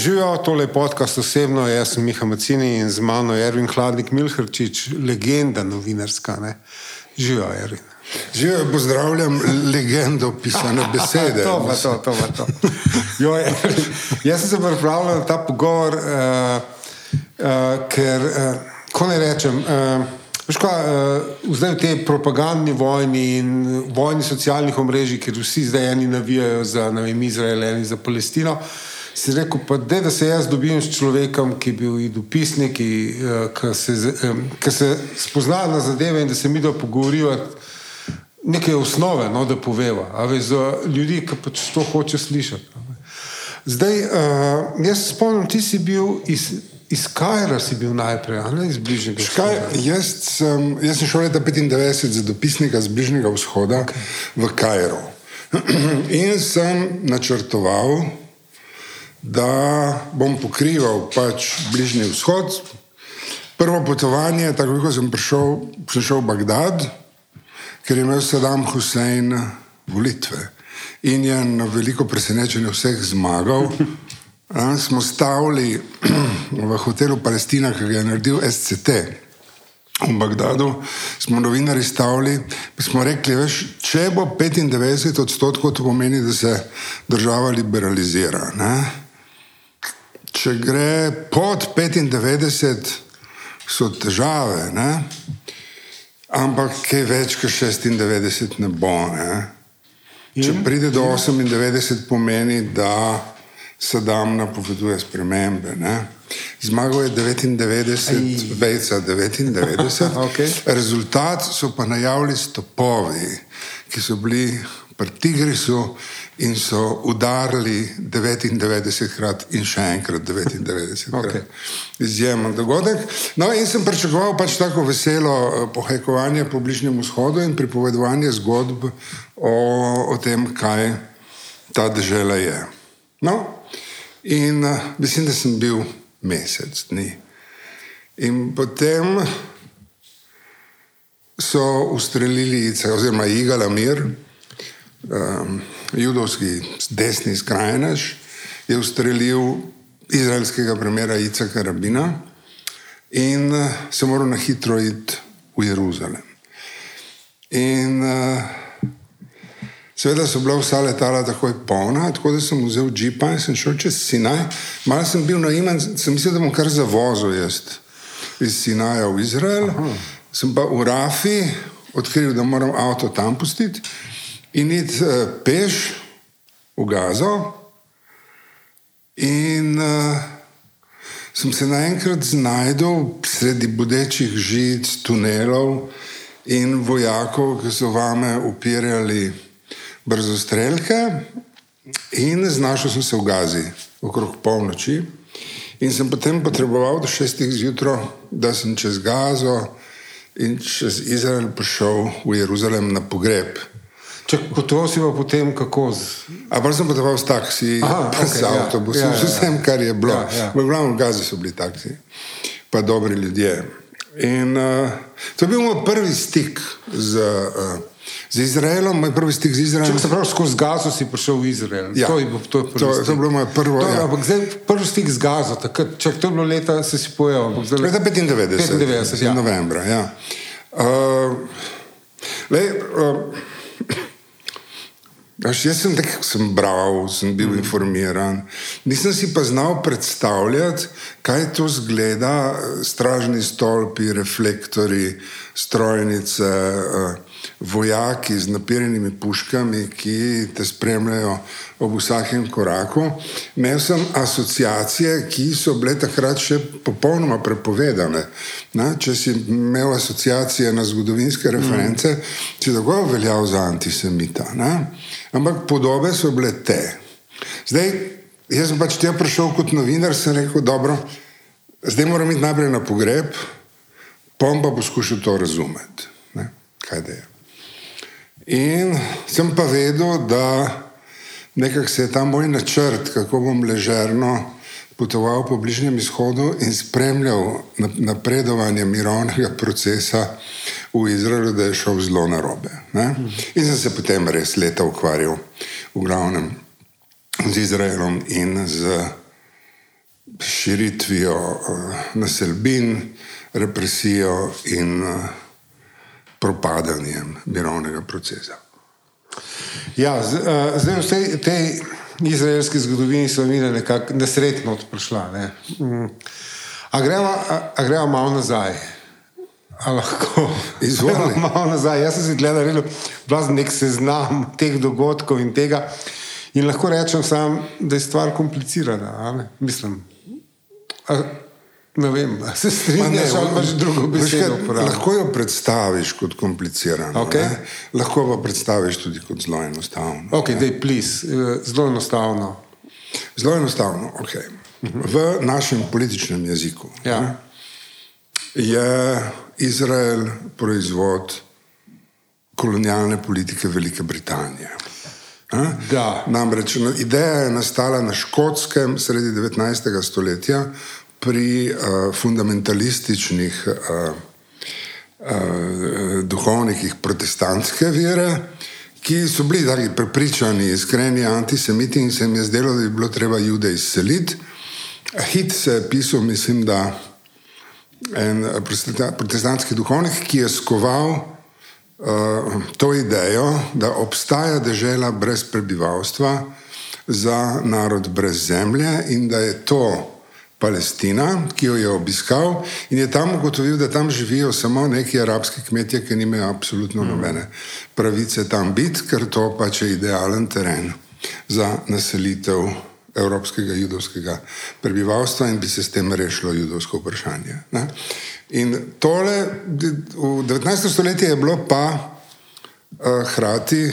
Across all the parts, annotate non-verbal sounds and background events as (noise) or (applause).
živijo tole podcast osebno, jaz sem Miha Macini in z mano je Erwin Hladnik Milhrčič, legenda novinarska. Ne? Živijo, Erwin. Živijo, pozdravljam legendo pisane (laughs) besede. to pa to, to pa to. Jo, Erwin, jaz sem se pripravljal na ta pogovor, uh, uh, ker, uh, ko ne rečem, uh, Kaj, uh, zdaj v tej propagandni vojni in vojni socialnih omrežij, kjer vsi zdaj eni navijajo za vem, Izrael, eni za Palestino, si rekel, pa de, da se jaz dobim s človekom, ki je bil dopisnik, ki, uh, ki, se, um, ki se spozna na zadeve in da se mi da pogovorijo neke osnove, no, da poveva, ali za ljudi, ki pač to hoče slišati. Zdaj, uh, jaz se spomnim, ti si bil iz. Iz Kajra si bil najprej, ali iz Bližnjega vzhoda? Jaz sem, jaz sem šel leta 95 za dopisnika z Bližnjega vzhoda okay. v Kajro. (clears throat) In sem načrtoval, da bom pokrival pač Bližnji vzhod. Prvo potovanje, tako kot sem prišel, sem šel v Bagdad, ker je imel Saddam Hussein volitve. In je na veliko presenečenje vseh zmagal. A, smo stavili (clears throat) v hotelu Palestina, ki ga je naredil SCT v Bagdadu. Smo novinari stavili in smo rekli, da če bo 95 odstotkov, to pomeni, da se država liberalizira. Ne? Če gre pod 95, so težave, ne? ampak kaj več kot 96 ne bo. Ne? Če pride do 98, pomeni, da Sadam napoveduje spremembe. Ne? Zmagal je 99, vejca 99. okay. Rezultat so pa najavili stopovi, ki so bili pri Tigrisu in so udarili 99 krat in še enkrat 99 krat. Okay. Izjemen dogodek. No, in sem pričakoval pač tako veselo eh, pohajkovanje po Bližnjem vzhodu in pripovedovanje zgodb o, o tem, kaj ta država je. No, In uh, mislim, da sem bil mesec dni. In potem so ustrelili, oziroma Igala Mir, um, judovski desni skrajnež, je ustrelil izraelskega premjera Icaka Rabina in uh, se moral na hitro iti v Jeruzalem. In uh, Seveda so bila vsa letala takoj polna, tako da sem vzel džipa in sem šel čez Sinaj. Mal sem bil naimen, sem mislil, da bom kar zavozil jaz iz Sinaja v Izrael. Aha. Sem pa v Rafi odkril, da moram avto tam pustiti in iti uh, peš v Gazo. In uh, sem se naenkrat znašel sredi bodečih žic, tunelov in vojakov, ki so vame upirali brzo streljke in znašel sem se v Gazi okrog polnoči. In sem potem potreboval do šestih zjutraj, da sem čez Gazo in čez Izrael prišel v Jeruzalem na pogreb. Če si pa potem kako z. Ampak sem potoval s taksi, Aha, pa okay, s ja. avtobusom, ja, ja, ja. vsem, kar je bilo. Ja, ja. V glavnem Gazi so bili taksi, pa dobri ljudje. In uh, to je bil moj prvi stik z. Uh, Z Izraelom, moj prvi stik z Izraelom. Če se pravi, skozi Gazo si prišel v Izrael. Ja. To, je, to, je to, to je bilo moje prvo. To, ja. Ampak zdaj prvi stik z Gazo, takrat, če to je bilo leta, se si pojel. Leta 95. 95, ja. Novembra, ja. Uh, lej, uh, Aš, jaz sem nekaj sem bral, sem bil mm. informiran. Nisem si pa znal predstavljati, kaj to zgleda, stražni stolpi, reflektori, strojnice. Uh, vojaki z napirjenimi puškami, ki te spremljajo ob vsakem koraku. Imel sem asociacije, ki so bile takrat še popolnoma prepovedane. Na, če si imel asociacije na zgodovinske reference, mm. si tako veljal za antisemita. Na? Ampak podobe so bile te. Zdaj, jaz sem pač tja prišel kot novinar, sem rekel, dobro, zdaj moram iti najprej na pogreb, pom pa poskušal to razumeti. Ne? Kaj da je? In sem pa vedel, da nekako se je ta moj načrt, kako bom ležerno potoval po Bližnjem izhodu in spremljal napredovanje mirovnega procesa v Izraelu, da je šel zelo na robe. Ne? In sem se potem res leta ukvarjal v glavnem z Izraelom in z širitvijo uh, naselbin, represijo in uh, propadanjem mirovnega procesa. Ja, uh, zdaj vse te izraelske zgodovine so mi nekako nesretno odpršla. Ne? Mm. A gremo, a, a gremo malo nazaj. A lahko izvolite. (laughs) Malo nazaj. Jaz sem si gledal, da je nek seznam teh dogodkov in tega. In lahko rečem, sam, da je stvar komplicirana. Mislim, a, ne vem, se strinjaš ali imaš drugo besedo. Lahko jo predstaviš kot komplicirano. Okay. Lahko pa predstaviš tudi kot zelo enostavno. Okay, dej, please, eh, zelo enostavno. Zelo enostavno. Okay. V našem političnem jeziku ja. ne, je Izrael proizvod kolonialne politike Velike Britanije. Namreč no, ideja je nastala na škotskem sredi 19. stoletja pri uh, fundamentalističnih uh, uh, duhovnikih protestantske vere, ki so bili tako prepričani, iskreni antisemiti in se jim je zdelo, da bi bilo treba jude izseliti. Hit se je pisal, mislim, da en protestantski duhovnik, ki je skoval uh, to idejo, da obstaja država brez prebivalstva za narod brez zemlje in da je to Palestina, ki jo je obiskal in je tam ugotovil, da tam živijo samo neki arabski kmetje, ki nimajo absolutno nobene pravice tam biti, ker to pač je idealen teren za naselitev evropskega judovskega prebivalstva in bi se s tem rešilo judovsko vprašanje. Ne? In tole v 19. stoletju je bilo pa uh, hkrati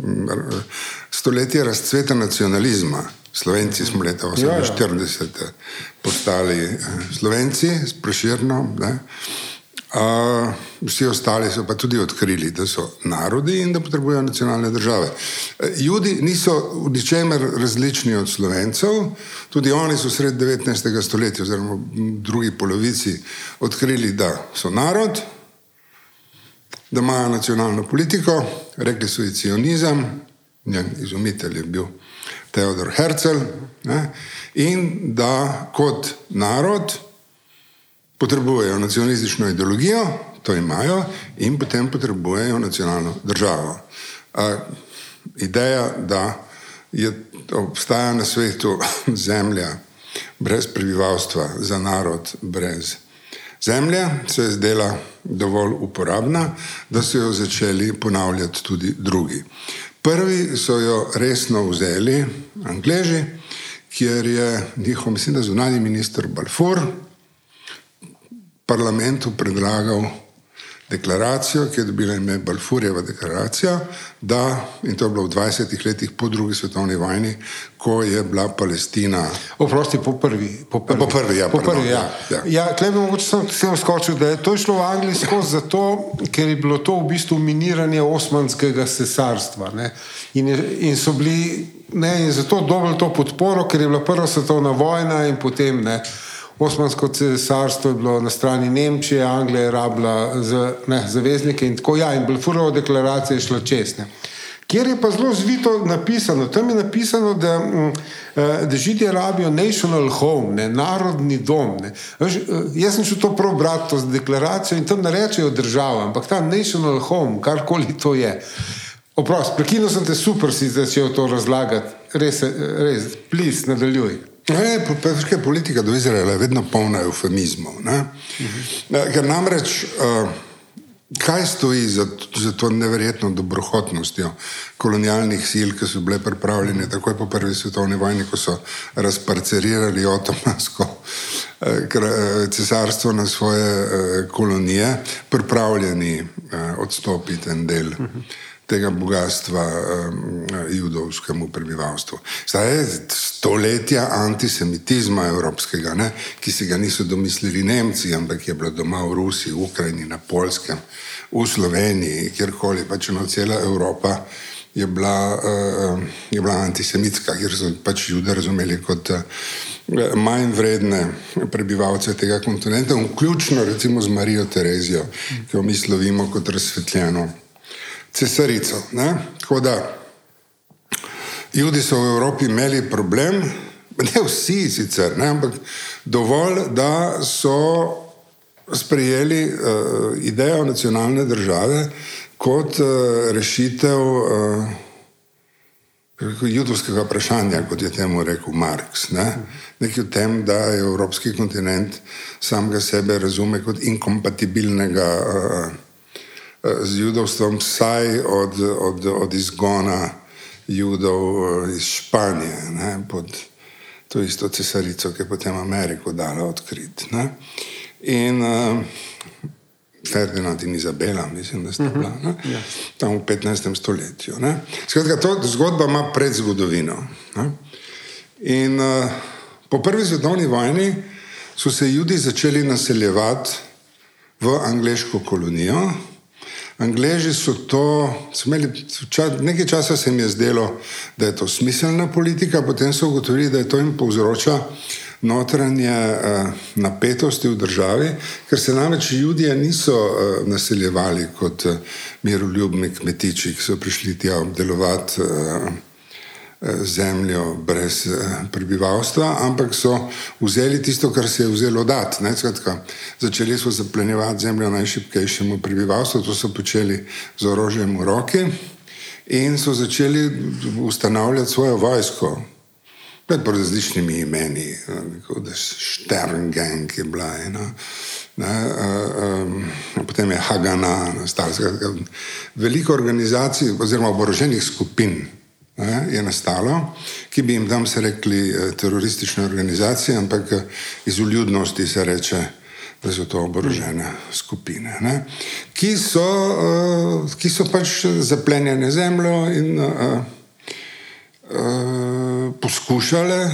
(laughs) stoletje razcveta nacionalizma. Slovenci smo leta 1948 ja, ja. postali uh, Slovenci s preširno. Ne? Uh, vsi ostali so pa tudi odkrili, da so narodi in da potrebujejo nacionalne države. Judi niso v ničemer različni od slovencev, tudi oni so sred 19. stoletja, oziroma v drugi polovici, odkrili, da so narod, da imajo nacionalno politiko, rekli so i cionizem, njen izumitelj je bil Teodor Herzl, ne, in da kot narod potrebujejo nacionalistično ideologijo, to imajo, in potem potrebujejo nacionalno državo. A, ideja, da je, obstaja na svetu (laughs) zemlja brez prebivalstva, za narod brez zemlje, se je zdela dovolj uporabna, da so jo začeli ponavljati tudi drugi. Prvi so jo resno vzeli, Angleži, kjer je njihov, mislim, da zunani minister Balfour parlamentu predlagal deklaracijo, ki je dobila ime Balfurjeva deklaracija, da, in to je bilo v 20 letih po drugi svetovni vojni, ko je bila Palestina. Oprosti, po prvi. Po prvi, po prvi ja. Po prvi, ja. ja. ja Klej bi mogoče sem, sem skočil, da je to šlo v Angliji skozi zato, ker je bilo to v bistvu miniranje osmanskega cesarstva. Ne? In, in so bili, ne, in zato dobili to podporo, ker je bila prva svetovna vojna in potem ne. Osmansko cesarstvo je bilo na strani Nemčije, Anglija je rabila za ne, zaveznike in tako ja, in Balfurova deklaracija je šla čestne. Kjer je pa zelo zvito napisano, tam je napisano, da, mm, eh, da židije rabijo national home, ne, narodni dom. Ne. Veš, eh, jaz sem šel to prav brati, to deklaracijo in tam ne rečejo država, ampak ta national home, karkoli to je. Oprost, prekinil sem te super, si začel to razlagati, res, res, plis, nadaljuj. Ne, Petrska politika do Izraela je vedno polna eufemizmov. Uh -huh. Ker namreč, uh, kaj stoji za, za to neverjetno dobrohotnostjo kolonialnih sil, ki so bile pripravljene takoj po prvi svetovni vojni, ko so razparcerirali otomansko uh, cesarstvo na svoje uh, kolonije, pripravljeni uh, odstopiti en del. -huh tega bogatstva um, judovskemu prebivalstvu. Zdaj je stoletja antisemitizma evropskega, ne, ki si ga niso domislili Nemci, ampak je bilo doma v Rusiji, v Ukrajini, na Polskem, v Sloveniji, kjerkoli, pač eno cela Evropa. Je bila, uh, je bila antisemitska, ker so pač ljudi razumeli kot uh, manj vredne prebivalce tega kontinenta, vključno recimo z Marijo Terezijo, ki jo mi slovimo kot razsvetljeno cesarico. Ne? Tako da, ljudje so v Evropi imeli problem, (laughs) ne vsi sicer, ne, ampak dovolj, da so sprejeli uh, idejo nacionalne države kot uh, rešitev uh, judovskega vprašanja, kot je temu rekel Marx. Ne. Nekaj v tem, da je evropski kontinent samega sebe razume kot inkompatibilnega uh, z judovstvom, vsaj od, od, od izgona judov iz Španije. Ne, pod, to isto cesarico, ki je potem Ameriko dala odkriti. In uh, Ferdinand in Izabela, mislim, da sta bila uh -huh. ja. tam v 15. stoletju. Skratka, to zgodba ima predzgodovino. Ne? In uh, po prvi svetovni vojni so se ljudje začeli naseljevati v angliško kolonijo. Angleži so to, imeli, nekaj časa se jim je zdelo, da je to smiselna politika, potem so ugotovili, da je to jim povzroča notranje uh, napetosti v državi, ker se namreč ljudje niso uh, naseljevali kot uh, miroljubni kmetiči, ki so prišli tja obdelovati. Uh, zemljo brez prebivalstva, ampak so vzeli tisto, kar se je vzelo dati. Začeli so zaplenjevati zemljo najšipkejšemu prebivalstvu, to so počeli z orožjem v roki in so začeli ustanavljati svojo vojsko. Pred različnimi imeni, kot je Šterngang, ki je bila ena, ne, um, potem je Hagana, veliko organizacij oziroma oboroženih skupin je nastalo, ki bi jim tam se rekli eh, teroristične organizacije, ampak eh, iz uljudnosti se reče, da so to oborožene skupine, ne, ki, so, uh, ki so pač zaplenjene zemljo in uh, uh, poskušale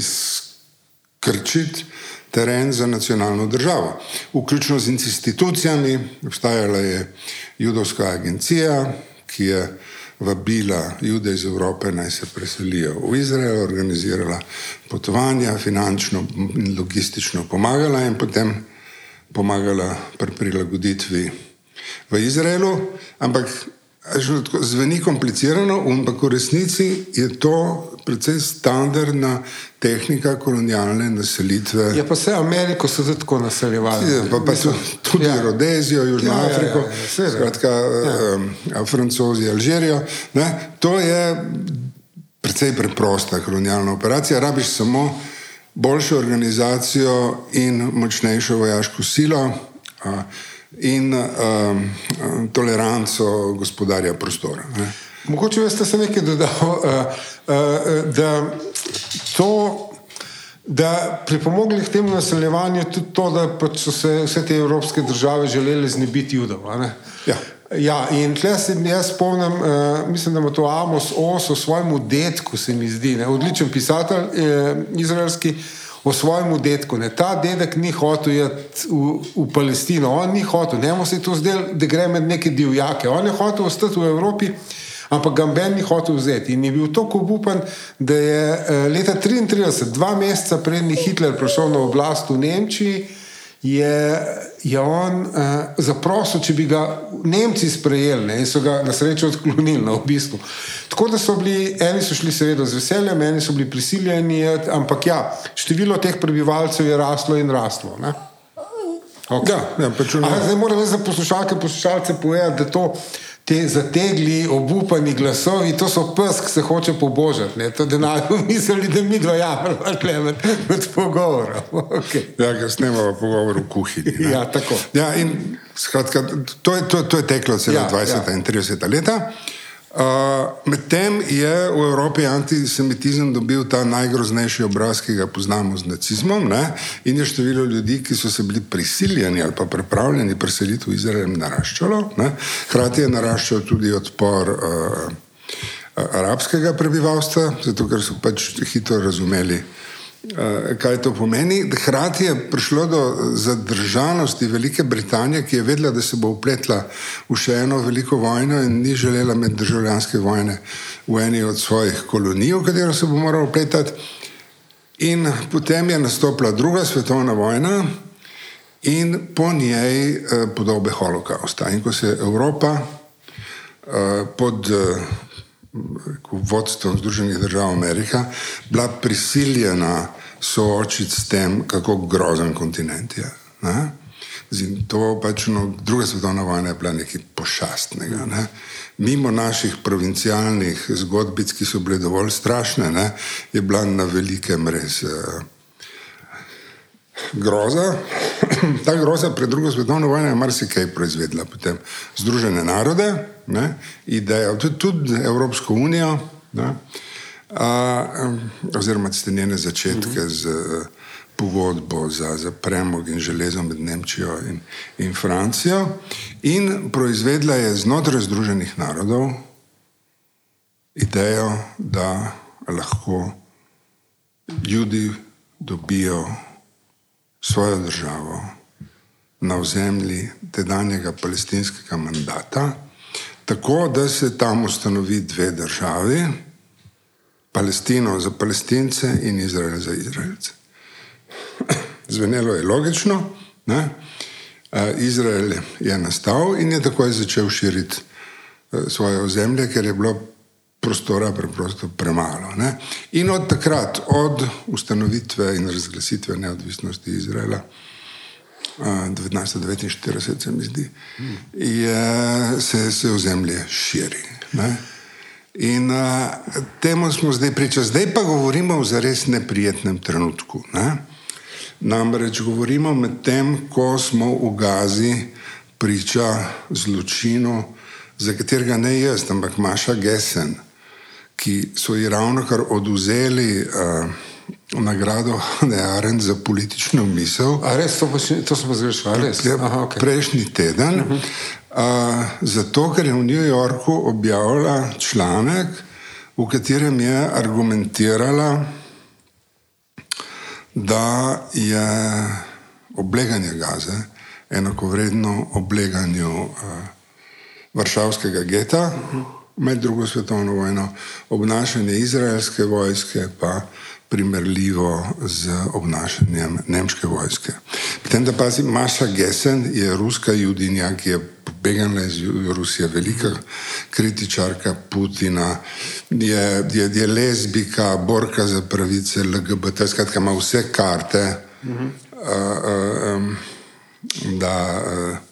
skrčiti teren za nacionalno državo, vključno z institucijami. Obstajala je judovska agencija, ki je vabila ljude iz Evrope, naj se preselijo v Izrael, organizirala potovanja, finančno in logistično pomagala in potem pomagala pri prilagoditvi v Izraelu. Ampak zveni komplicirano, ampak v resnici je to precej standardna tehnika kolonialne naselitve. Ja, pa vse Ameriko so se tako naseljevali. Ja, pa, pa so tudi ja. Rodezijo, Južno ja, Afriko, ja, ja, ja. skratka, ja. um, Francozi, Alžirijo. Ne? To je precej preprosta kolonialna operacija. Rabiš samo boljšo organizacijo in močnejšo vojaško silo. Uh, In um, toleranco gospodarja prostora. Ne. Mogoče veste, se nekaj dodal, uh, (laughs) uh, da to, da pripomogli k temu naseljevanju tudi to, da pač so se vse te evropske države želeli znebiti judov. Ja. Ja, in tle se jaz spomnim, uh, mislim, da ima to Amos Os o svojemu detku, se mi zdi, ne? odličen pisatelj, eh, izraelski, o svojemu detku. Ne? Ta dedek ni hotel iti v, v Palestino, on ni hotel, njemu se je to zdelo, da gre med neke divjake, on je hotel ostati v Evropi ampak ga Ben ni hotel vzeti. In je bil tako obupan, da je eh, leta 1933, dva meseca prednji Hitler prišel na oblast v Nemčiji, je, je on uh, zaprosil, če bi ga Nemci sprejeli ne, in so ga na srečo odklonili na obisku. Tako da so bili, eni so šli seveda z veseljem, eni so bili prisiljeni, ampak ja, število teh prebivalcev je raslo in raslo. Okay. Ja, ja, zdaj moram za poslušalke, poslušalce povedati, da to te zategli, obupani glasovi, to so pes, ki se hoče pobožati. Ne? To denar, (laughs) mislili, da mi dojamemo, med, med pogovorom. (laughs) Okay. Ja, ker snemamo pogovor v kuhinji. Ne? (laughs) Ja, tako. Ja, in skratka, to, je, to, to je teklo celo ja, 20 ja. in 30 leta. Uh, Medtem je v Evropi antisemitizem dobil ta najgroznejši obraz, ki ga poznamo z nacizmom, ne? in je število ljudi, ki so se bili prisiljeni ali pa pripravljeni preseliti v Izrael, naraščalo. Ne? Hrati je naraščal tudi odpor uh, arabskega prebivalstva, zato ker so pač hitro razumeli, Eh, kaj to pomeni. Hrati je prišlo do zadržanosti Velike Britanije, ki je vedela, da se bo upletla v še eno veliko vojno in ni želela med državljanske vojne v eni od svojih kolonij, v katero se bo morala upletati. In potem je nastopila druga svetovna vojna in po njej eh, podobe holokausta. In ko se je Evropa eh, pod vodstvom Združenih držav Amerika bila prisiljena soočiti s tem, kako grozen kontinent je. Ne? Zim, to pač no, druga svetovna vojna je bila nekaj pošastnega. Ne? Mimo naših provincialnih zgodbic, ki so bile dovolj strašne, ne, je bila na velikem res uh, groza. (clears throat) Ta groza pred drugo svetovno vojno je marsikaj proizvedla, potem Združene narode, ne, idejo, tudi, tudi Evropsko unijo, ne, uh, oziroma tiste njene začetke z. Uh, pogodbo za, za premog in železo med Nemčijo in, in Francijo, in proizvedla je znotraj Združenih narodov idejo, da lahko ljudje dobijo svojo državo na ozemlji tedanjega palestinskega mandata, tako da se tam ustanovi dve državi. Palestino za palestince in Izrael za izraelce. (clears throat) Zvenelo je logično, ne? Izrael je nastal in je takoj začel širiti e, svoje ozemlje, ker je bilo prostora preprosto premalo. Ne? In od takrat, od ustanovitve in razglasitve neodvisnosti Izraela, 1949, se mi zdi, je, se, se ozemlje širi. Ne? In uh, temu smo zdaj priča. Zdaj pa govorimo o zares neprijetnem trenutku. Ne? Namreč govorimo med tem, ko smo v Gazi priča zločinu, za katerega ne jaz, ampak Maša Gesen, ki so ji ravno kar oduzeli uh, nagrado Nearen za politično misel. A res, to, to smo zdaj rešili? Ja, okay. Prejšnji teden. Uh -huh. uh, zato, ker je v New Yorku objavila članek, v katerem je argumentirala, da je obleganje gaze enako vredno obleganju uh, Varšavskega geta med drugo svetovno vojno, obnašanje izraelske vojske pa primerljivo z obnašanjem nemške vojske. Potem, da pazi, Maša Gesen je ruska judinja, ki je pobegala iz Rusije, velika kritičarka Putina, je, je, je lezbika, borka za pravice LGBT, skratka ima vse karte, uh -huh. uh, um, da uh,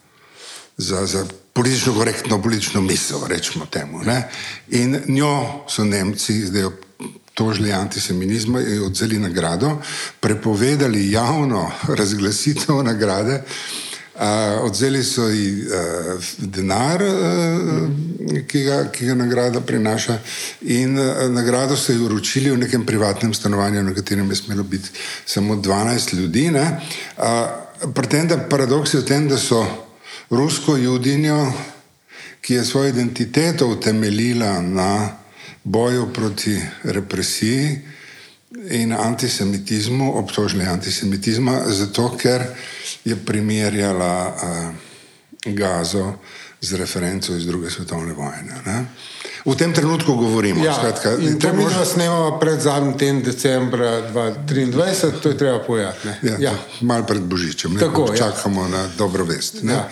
za, za politično korektno politično misel, rečemo temu. Ne? In njo so Nemci zdaj tožili antisemitizma in odzeli nagrado, prepovedali javno razglasitev nagrade. Uh, odzeli so ji uh, denar, uh, ki, ga, ki ga nagrada prinaša, in uh, nagrado so ji uročili v nekem privatnem stanovanju, na katerem je smelo biti samo 12 ljudi. Uh, Pretenda paradoks je v tem, da so rusko judinjo, ki je svojo identiteto utemeljila na boju proti represiji in antisemitizmu, obtožili antisemitizma, zato ker je primerjala uh, Gazo z referenco iz druge svetovne vojne. Ne? V tem trenutku govorimo. Ja, skratka, to mi možno... snemamo pred zadnjim tednom decembra 2023, to je treba pojasniti. Ja, ja. Malo pred Božičem, Tako, ja. čakamo ja. na dobro vest. Ja.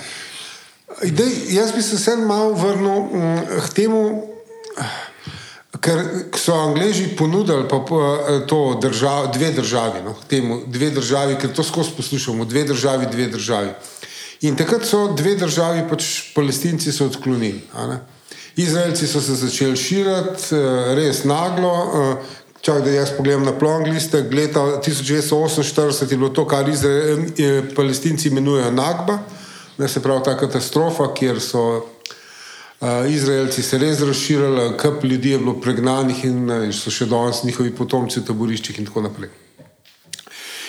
Idej, jaz bi se vseeno malo vrnil mm, k temu, ker so Angliji ponudili pa, pa, to držav, dve državi, no, temu, dve državi, ker to skozi poslušamo, dve državi, dve državi. In takrat so dve državi, pač palestinci so odklonili. Izraelci so se začeli širiti, eh, res naglo. Eh, čak, da jaz pogledam na plong liste, leta 1948 je bilo to, kar Izrael, eh, palestinci imenujejo Nagba ne se pravi ta katastrofa, kjer so uh, Izraelci se res razširili, kup ljudi je bilo pregnanih in, in so še danes njihovi potomci v taboriščih in tako naprej.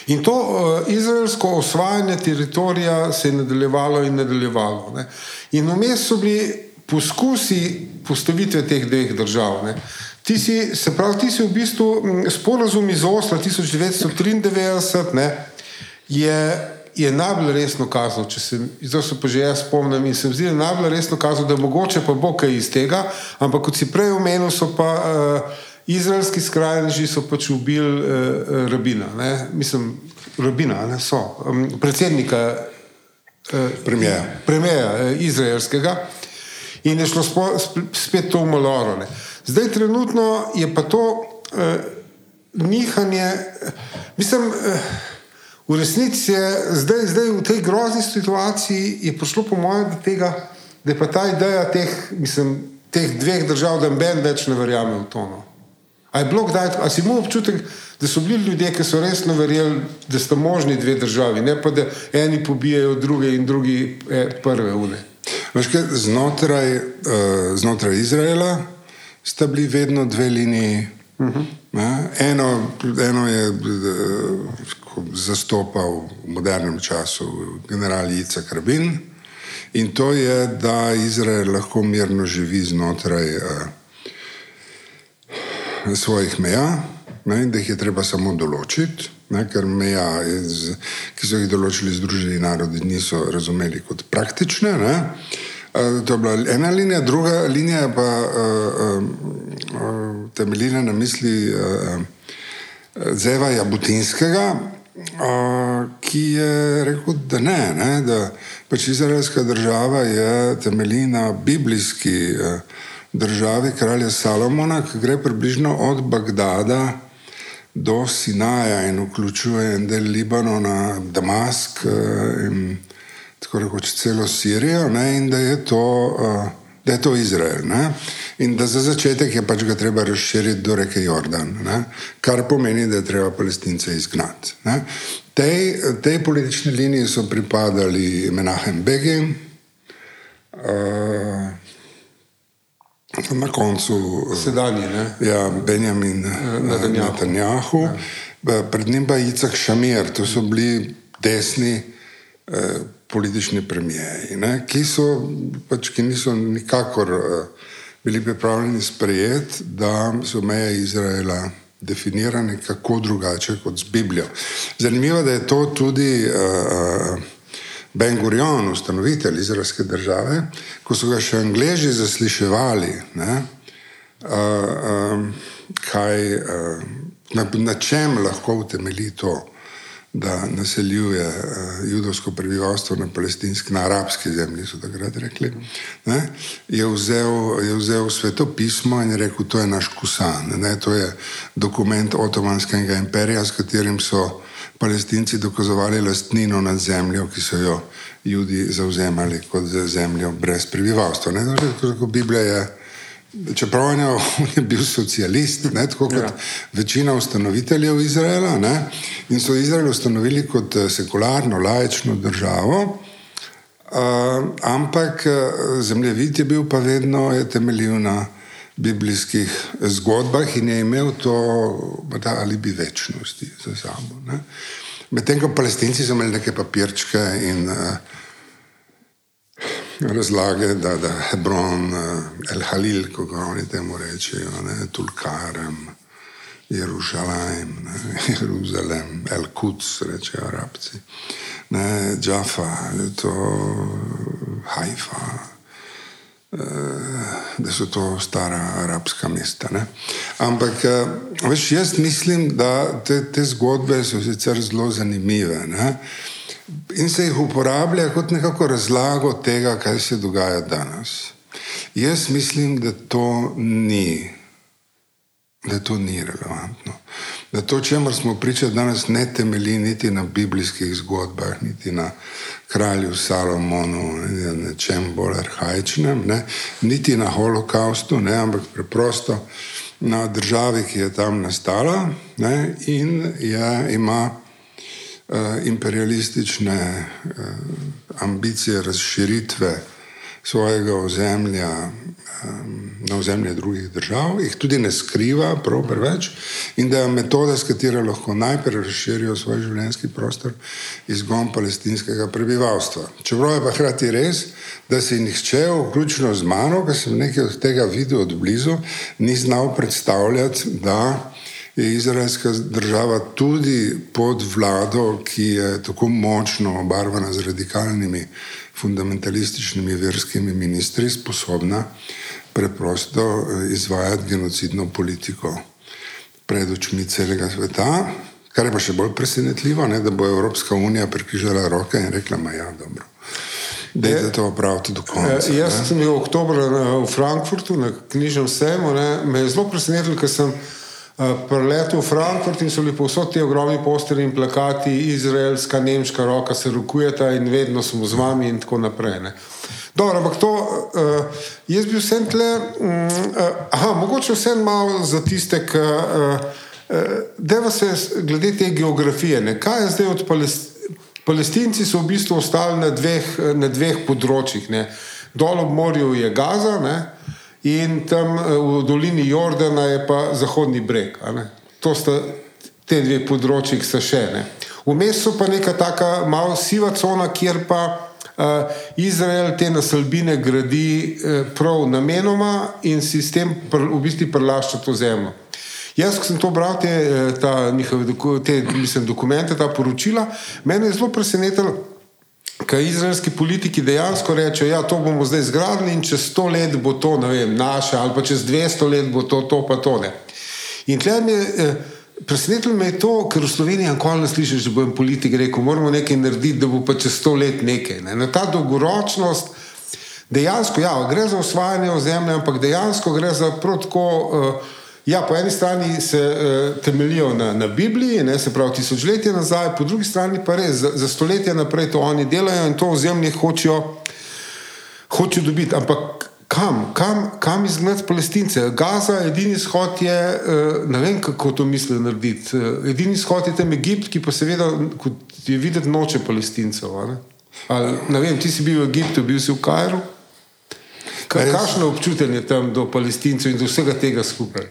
In to uh, izraelsko osvajanje teritorija se je nadaljevalo in nadaljevalo. Ne. In vmes so bili poskusi postavitve teh dveh držav. Ne. Ti si, se pravi, ti si v bistvu sporazum iz Osla 1993, ne, je je najbolj resno kazal, če se zdaj se pa že jaz spomnim in se mi zdi, da je najbolj resno kazal, da mogoče pa bo kaj iz tega, ampak kot si prej omenil, so pa uh, izraelski skrajneži so pač ubili uh, rabina, ne? mislim, rabina, ne so, um, predsednika uh, premijeja, premijeja uh, izraelskega in je šlo spo, spet to v maloro. Zdaj, trenutno je pa to uh, nihanje, mislim. Uh, V resnici je zdaj, zdaj v tej grozni situaciji prišlo, po mojem, do tega, da je pa ta ideja teh, mislim, teh dveh držav, da Ben več ne verjame v to. No. A kdaj, a si imel občutek, da so bili ljudje, ki so resno verjeli, da sta možni dve državi, ne pa da eni pobijajo druge in drugi eh, prve ure. Znotraj, uh, znotraj Izraela sta bili vedno dve liniji. Uh mhm. -huh. eno, eno je uh, zastopal v modernem času general Jica Krabin in to je, da Izrael lahko mirno živi znotraj uh, svojih meja, ne, da jih je treba samo določiti, ne, ker meja, iz, ki so jih določili Združeni narodi, niso razumeli kot praktične. Ne. To je bila ena linija, druga linija pa uh, uh, temeljila na misli uh, Zeva Jabutinskega, ki je rekel, da ne, ne da pač izraelska država je temeljina na biblijski eh, državi kralja Salomona, ki gre približno od Bagdada do Sinaja in vključuje en del Libanona, Damask eh, in tako rekoč celo Sirijo, ne, in da je to. Uh, da je to Izrael. Ne? In da za začetek je pač ga treba razširiti do reke Jordan, ne? kar pomeni, da je treba palestince izgnati. Tej, tej politični liniji so pripadali Menahem Begin, uh, na koncu sedajni, ja, Benjamin uh, Netanjahu, ja. pred njim pa Icah Šamir, to so bili desni. Uh, politični premijeji, ki, pač, ki niso nikakor uh, bili pripravljeni sprejeti, da so meje Izraela definirane kako drugače kot z Biblijo. Zanimivo je, da je to tudi uh, Ben Gurion, ustanovitelj izraelske države, ko so ga še angliži zasliševali, ne, uh, um, kaj, uh, na, na čem lahko utemelji to da naseljuje uh, judovsko prebivalstvo na palestinski, na arabski zemlji, so takrat rekli. Ne, je, vzel, je vzel sveto pismo in rekel, to je naš kusan. Ne, to je dokument Otomanskega imperija, s katerim so palestinci dokazovali lastnino nad zemljo, ki so jo judi zauzemali kot zemljo brez prebivalstva. Ne, tako, Biblija je. Čeprav (laughs) je bil socialist, ne, tako kot ja. večina ustanoviteljev Izraela, ne, in so Izrael ustanovili kot eh, sekularno, laično državo, uh, ampak eh, zemljevid je bil pa vedno je temeljil na biblijskih zgodbah in je imel to, da ali bi večnosti za sabo. Medtem ko palestinci so imeli neke papirčke in uh, razlage, da, da Hebron, eh, El Halil, kako oni temu rečejo, ne, Tulkarem, Jeruzalem, ne, (laughs) Jeruzalem, El Kuc, rečejo arabci, ne, Džafa, to Haifa. Eh, da so to stara arabska mesta. Ne? Ampak, eh, veš, jaz mislim, da te, te zgodbe so sicer zelo zanimive. Ne? In se jih uporablja kot nekako razlago tega, kaj se dogaja danes. Jaz mislim, da to ni, da to ni relevantno. Da to, čemu smo pričali danes, ne temelji niti na biblijskih zgodbah, niti na kralju Salomonu, niti na čem bolj arhajičnem, ne? niti na holokaustu, ne? ampak preprosto na državi, ki je tam nastala ne? in je, ima imperialistične uh, ambicije razširitve svojega ozemlja um, na ozemlje drugih držav, jih tudi ne skriva, prav preveč, in da je metoda, s katero lahko najprej razširijo svoj življenjski prostor, izgon palestinskega prebivalstva. Čeprav je pa hkrati res, da si nihče, vključno z mano, ki sem nekaj od tega videl od blizu, ni znal predstavljati, da je izraelska država tudi pod vlado, ki je tako močno obarvana z radikalnimi, fundamentalističnimi verskimi ministri, sposobna preprosto eh, izvajati genocidno politiko pred očmi celega sveta. Kar je pa še bolj presenetljivo, ne, da bo Evropska unija prekrižala roke in rekla: Ma ja, dobro. Da je to opraviti do konca. Uh, jaz sem bil v oktobru v Frankfurtu na knjižnem sejmu. Me je zelo presenetilo, ker sem uh, preletel v Frankfurt in so bili povsod ti ogromni posteri in plakati, izraelska, nemška roka se rokujeta in vedno smo z vami in tako naprej. Ne. Dobro, ampak to, uh, jaz bi vsem tle, uh, aha, mogoče vsem malo za tiste, ki. Uh, Deva se glede te geografije, ne? kaj je zdaj od Palestine? Palestinci so v bistvu ostali na dveh, na dveh področjih. Ne? Dol ob morju je Gaza ne? In tam v dolini Jordana je pa Zahodni breg. To sta te dve področji, ki so še ne. Vmes so pa neka taka malo siva cona, kjer pa uh, Izrael te naselbine gradi uh, prav namenoma in si s tem pr, v bistvu prelašča to zemljo. Jaz, ko sem to bral, te, eh, ta, njihove, te mislim, dokumente, ta poročila, mene je zelo presenetilo, kaj izraelski politiki dejansko rečejo, da ja, to bomo zdaj zgradili in čez sto let bo to vem, naše, ali pa čez dvesto let bo to, to pa to ne. In tle mi je. Eh, Presenetilo me je to, ker v Sloveniji nikoli ne slišiš, da bo en politik rekel: moramo nekaj narediti, da bo pa čez sto let nekaj. Ne. Na ta dolgoročnost, dejansko, ja, gre za osvajanje ozemlja, ampak dejansko gre za protko. Uh, Ja, po eni strani se uh, temeljijo na, na Bibliji, ne, se pravi tisočletja nazaj, po drugi strani pa res za, za stoletja naprej to oni delajo in to ozemlje hočejo, hočejo dobiti. Ampak kam, kam, kam izgnati palestince? Gaza, edini izhod je, uh, ne vem kako to mislijo narediti. Uh, edini izhod je tam Egipt, ki pa seveda, kot je videti, noče palestincev. Ne? Ali, ne vem, ti si bil v Egiptu, bil si v Kajru. Kakšno občutje je tam do palestincev in do vsega tega skupaj?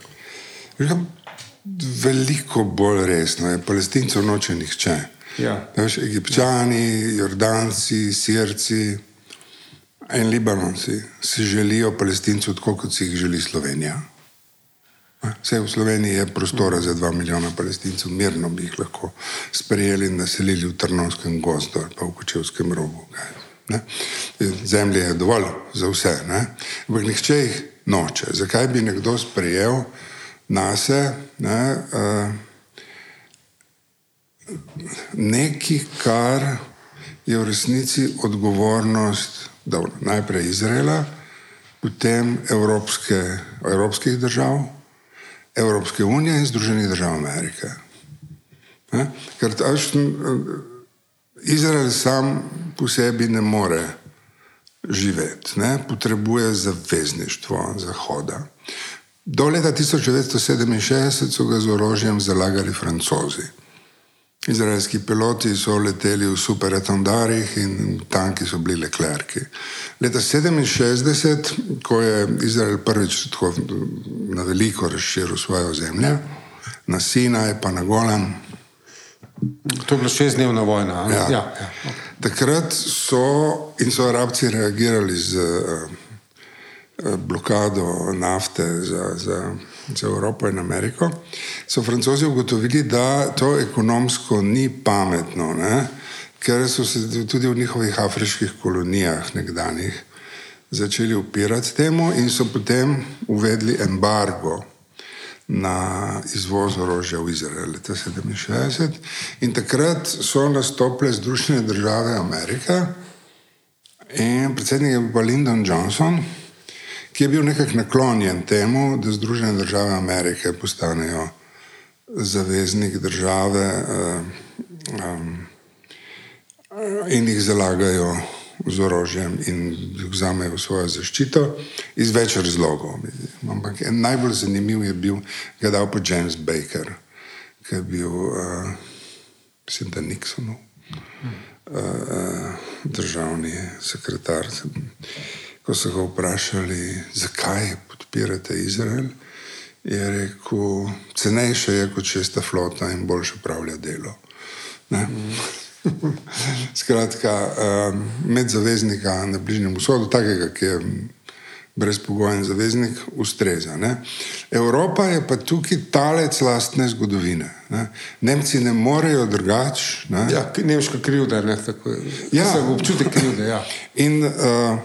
Veliko bolj resno je, palestincev noče nihče. Ja. Veš, Egipčani, Jordanci, Sirci in Libanonci si želijo palestincev tako, kot si jih želi Slovenija. Vse v Sloveniji je prostora za dva milijona palestincev, mirno bi jih lahko sprejeli in naselili v Trnovskem gozdu ali pa v Kočevskem robu. Ne? Zemlje je dovolj za vse, ampak nihče jih noče. Zakaj bi nekdo sprejel? Nase, ne, uh, nekaj, kar je v resnici odgovornost dobro, najprej Izraela, potem Evropske, evropskih držav, Evropske unije in Združenih držav Amerike. Ne, ker taš, Izrael sam po sebi ne more živeti, ne, potrebuje zavezništvo Zahoda. Do leta 1967 so ga z orožjem zalagali francozi. Izraelski piloti so leteli v superetondarjih in tanki so bili leklerki. Leta 1967, ko je Izrael prvič tako na veliko razširil svoje ozemlje, na Sinaj pa na Golan. To je bila šestdnevna vojna. Ja. Ja, ja. Takrat so in so arabci reagirali z. Uh, blokado nafte za, za, za Evropo in Ameriko, so francozi ugotovili, da to ekonomsko ni pametno, ne? ker so se tudi v njihovih afriških kolonijah nekdanjih začeli upirati temu in so potem uvedli embargo na izvoz orožja v Izrael leta 1967 in takrat so nastopile Združene države Amerike in predsednik je bil Lyndon Johnson, ki je bil nekako naklonjen temu, da Združene države Amerike postanejo zaveznik države um, in jih zalagajo z orožjem in jih vzamejo v svojo zaščito iz več razlogov. Ampak najbolj zanimiv je bil, ga dal pa James Baker, ki je bil, uh, mislim, da Nixonov. Uh, uh, državni sekretar ko so ga vprašali, zakaj podpirate Izrael, je rekel, cenejše je kot šesta flota in boljše upravlja delo. (laughs) Skratka, um, med zaveznika na Bližnjem vzhodu, takega, ki je brezpogojen zaveznik, ustreza. Ne? Evropa je pa tukaj talec lastne zgodovine. Ne? Nemci ne morejo drugače. Ja, nemška krivda, ne tako je. Ja, občutek krivde. Ja. In, uh,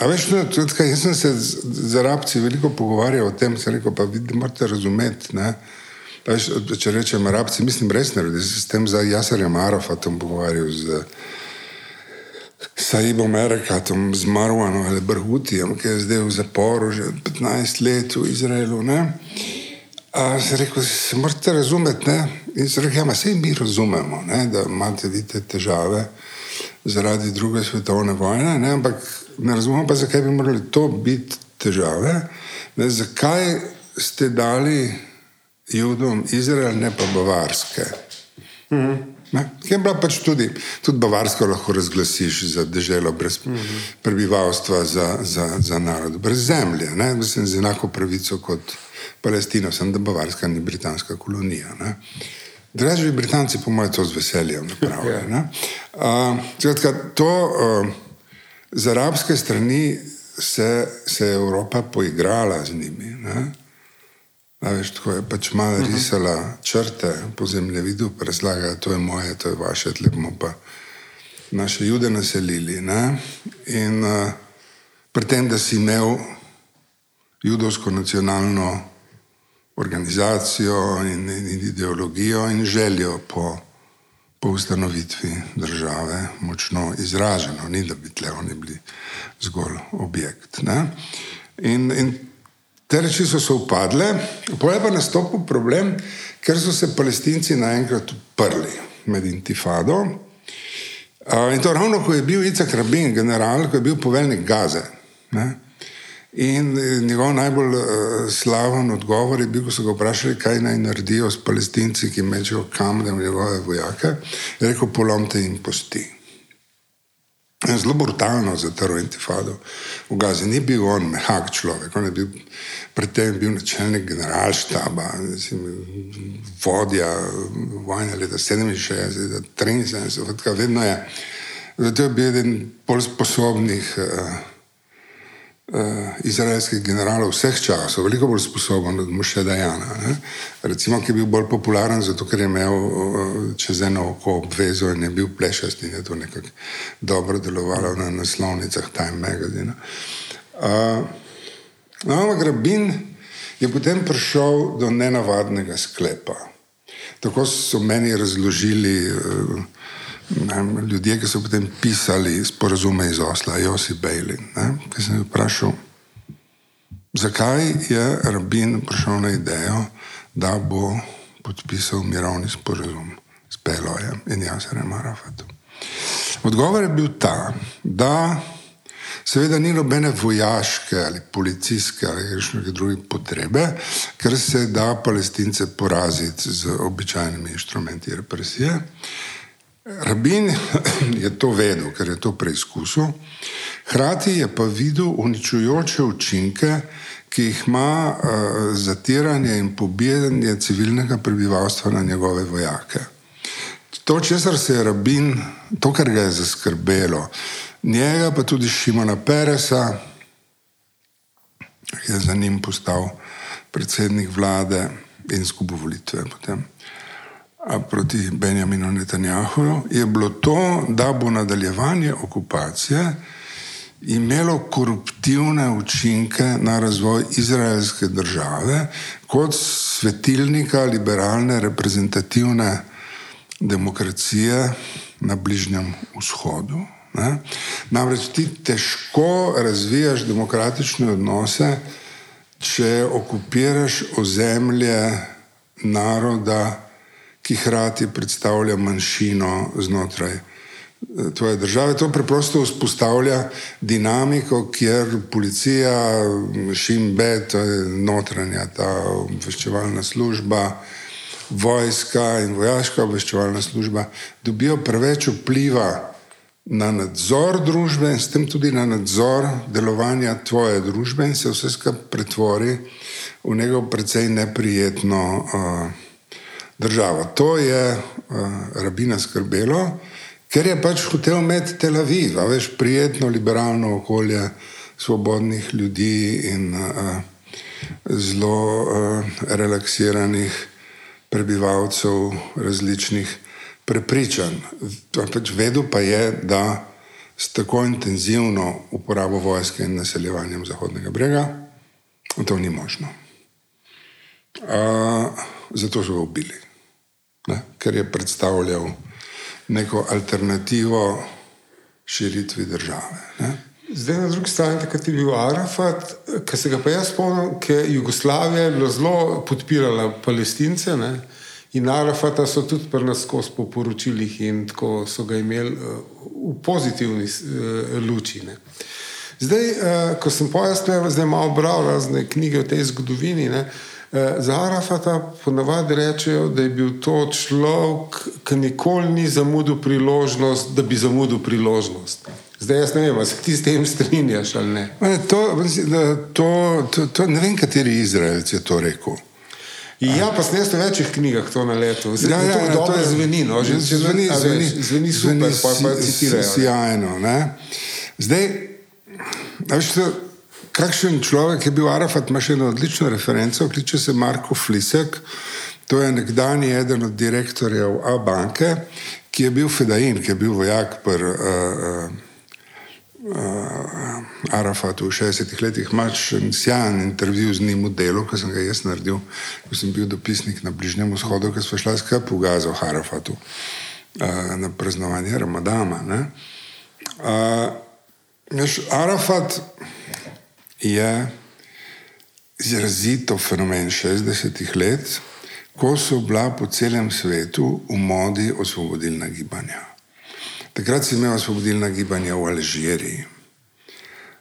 A veš, no, tudi, jaz sem se z, z arabci veliko pogovarjal o tem, sem rekel, pa vi morate razumeti. Veš, če rečem arabci, mislim resno, da se s tem za Jasarjem Arafatom pogovarjal z Saibom Amerikatom z Marwanom ali Brhutijem, ki je zdaj v zaporu že 15 let v Izraelu. Se rekel, se morate razumeti. Ne? In se rekel, ja, sej mi razumemo, ne? da imate vi te težave zaradi druge svetovne vojne, ne? ampak ne razumemo pa, zakaj bi morali to biti težave. Ne? Zakaj ste dali Judom Izrael, ne pa Bavarske? Mhm. Je bila pač tudi, tudi Bavarsko lahko razglasiš za državo brez uh -huh. prebivalstva, za, za, za narod, brez zemlje, ne? mislim z enako pravico kot Palestina, sem da Bavarska ni britanska kolonija. Drugače bi Britanci, po mojem, to z veseljem napravili. uh, to uh, z arabske strani se, se je Evropa poigrala z njimi. Ne? Veš, tako je pač malo uh -huh. risala črte po zemljevidu, razlaga, da to je moje, to je vaše, tle bomo pa naše jude naselili. Ne? In uh, pri tem, da si imel judovsko nacionalno organizacijo in, in ideologijo in željo po, po ustanovitvi države, močno izraženo, ni da bi tle oni bili zgolj objekt. In, in Te reči so se upadle, pa je pa nastopil problem, ker so se palestinci naenkrat uprli med intifado. In to ravno, ko je bil Icak Rabin, general, ko je bil poveljnik Gaze. Ne? In njegov najbolj uh, slaven odgovor je bil, ko so ga vprašali, kaj naj naredijo s palestinci, ki mečejo kamne v njegove vojake. Je rekel: polomte in posti. Zelo brutalno za to intifado. V Gazi ni bil on mehak človek, on je bil predtem bil načelnik generalštaba, vodja vojne leta 67, 73, vedno je. Zato je bil eden bolj sposobnih uh, izraelskih generalov vseh časov, veliko bolj sposoben od Moše Dajana. Ne? Recimo, ki je bil bolj popularen, zato ker je imel uh, čez eno oko obvezo in je bil plešast in je to nekako dobro delovalo na naslovnicah Time Magazine. Uh, no, ampak Rabin je potem prišel do nenavadnega sklepa. Tako so meni razložili. Uh, ljudje, ki so potem pisali sporazume iz Osla, Josi Bejlin, ki sem jih vprašal, zakaj je Rabin prišel na idejo, da bo podpisal mirovni sporazum s Pelojem in Jaserem Arafatom. Odgovor je bil ta, da seveda ni nobene vojaške ali policijske ali kakšne druge potrebe, ker se da palestince poraziti z običajnimi inštrumenti represije. Rabin je to vedel, ker je to preizkusil, hkrati je pa videl uničujoče učinke, ki jih ima uh, zatiranje in pobijanje civilnega prebivalstva na njegove vojake. To, česar se je Rabin, to, kar ga je zaskrbelo, njega pa tudi Šimona Peresa, ki je za njim postal predsednik vlade in skupaj volitve. Potem proti Benjaminu Netanjahuju, je bilo to, da bo nadaljevanje okupacije imelo koruptivne učinke na razvoj izraelske države kot svetilnika liberalne reprezentativne demokracije na Bližnjem vzhodu. Ne? Namreč ti težko razvijaš demokratične odnose, če okupiraš ozemlje naroda, ki hkrati predstavlja manjšino znotraj eh, tvoje države. To preprosto vzpostavlja dinamiko, kjer policija, šimbe, to je notranja ta obveščevalna služba, vojska in vojaška obveščevalna služba dobijo preveč vpliva. Na nadzor družbe in s tem tudi na nadzor delovanja tvoje družbe, in se vse skupaj pretvori v neko precej neprijetno uh, državo. To je uh, rabina skrbelo, ker je pač hotel imeti Tel Aviv, veš, prijetno, liberalno okolje svobodnih ljudi in uh, zelo uh, relaksiranih prebivalcev različnih prepričanj. Pač vedel pa je, da s tako intenzivno uporabo vojske in naseljevanjem Zahodnega brega to ni možno. Uh, zato so ga ubili ne, ker je predstavljal neko alternativo širitvi države. Ne? Zdaj, na drugi strani, takrat je bil Arafat, ki se ga pa jaz spomnim, ker Jugoslavija je bila zelo podpirala palestince. Ne? In Arafata so tudi pri nas skozi po poročilih in tako so ga imeli uh, v pozitivni uh, luči. Ne? Zdaj, uh, ko sem pojasnil, zdaj malo bral razne knjige o tej zgodovini. Ne? Za Arafata ponavadi rečejo, da je bil to človek, ki nikoli ni zamudil priložnost, da bi zamudil priložnost. Zdaj jaz ne vem, ali se ti s tem strinjaš ali ne. To, to, to, to, ne vem, kateri Izraelci je to rekel. Ja, pa sem jaz v večjih knjigah to na letu. Zdaj, ja, ja, to, ja, to je zveni, no, že zveni, zveni, zveni, zveni super, zveni, pa pa citirajo. Sjajno, ne. Zdaj, veš, kakšen človek je bil Arafat, ima še eno odlično referenco, kliče se Marko Flisek, to je nekdani eden od direktorjev A banke, ki je bil fedain, ki je bil vojak pr uh, uh, uh, Arafatu v 60-ih letih, imaš sjajen intervju z njim v delu, ki sem ga jaz naredil, ko sem bil dopisnik na Bližnjem vzhodu, ki smo šli skupaj v Gazo Arafatu uh, na praznovanje Ramadana. Uh, Arafat je izrazito fenomen 60-ih let, ko so bila po celem svetu v modi osvobodilna gibanja. Takrat si imel osvobodilna gibanja v Alžiriji,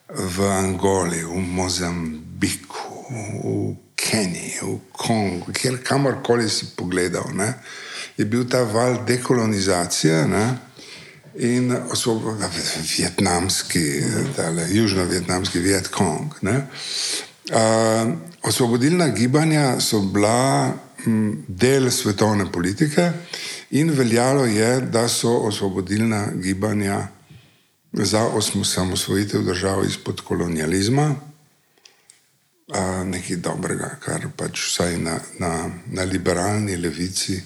v Angoli, v Mozambiku, v Keniji, v Kongu, kjer kamorkoli si pogledal, ne, je bil ta val dekolonizacije ne, in vietnamski, južno-vietnamski Vietkong. Uh, osvobodilna gibanja so bila m, del svetovne politike. In veljalo je, da so osvobodilna gibanja za osamosvojitev držav izpod kolonializma nekaj dobrega, kar pač vsaj na, na, na liberalni levici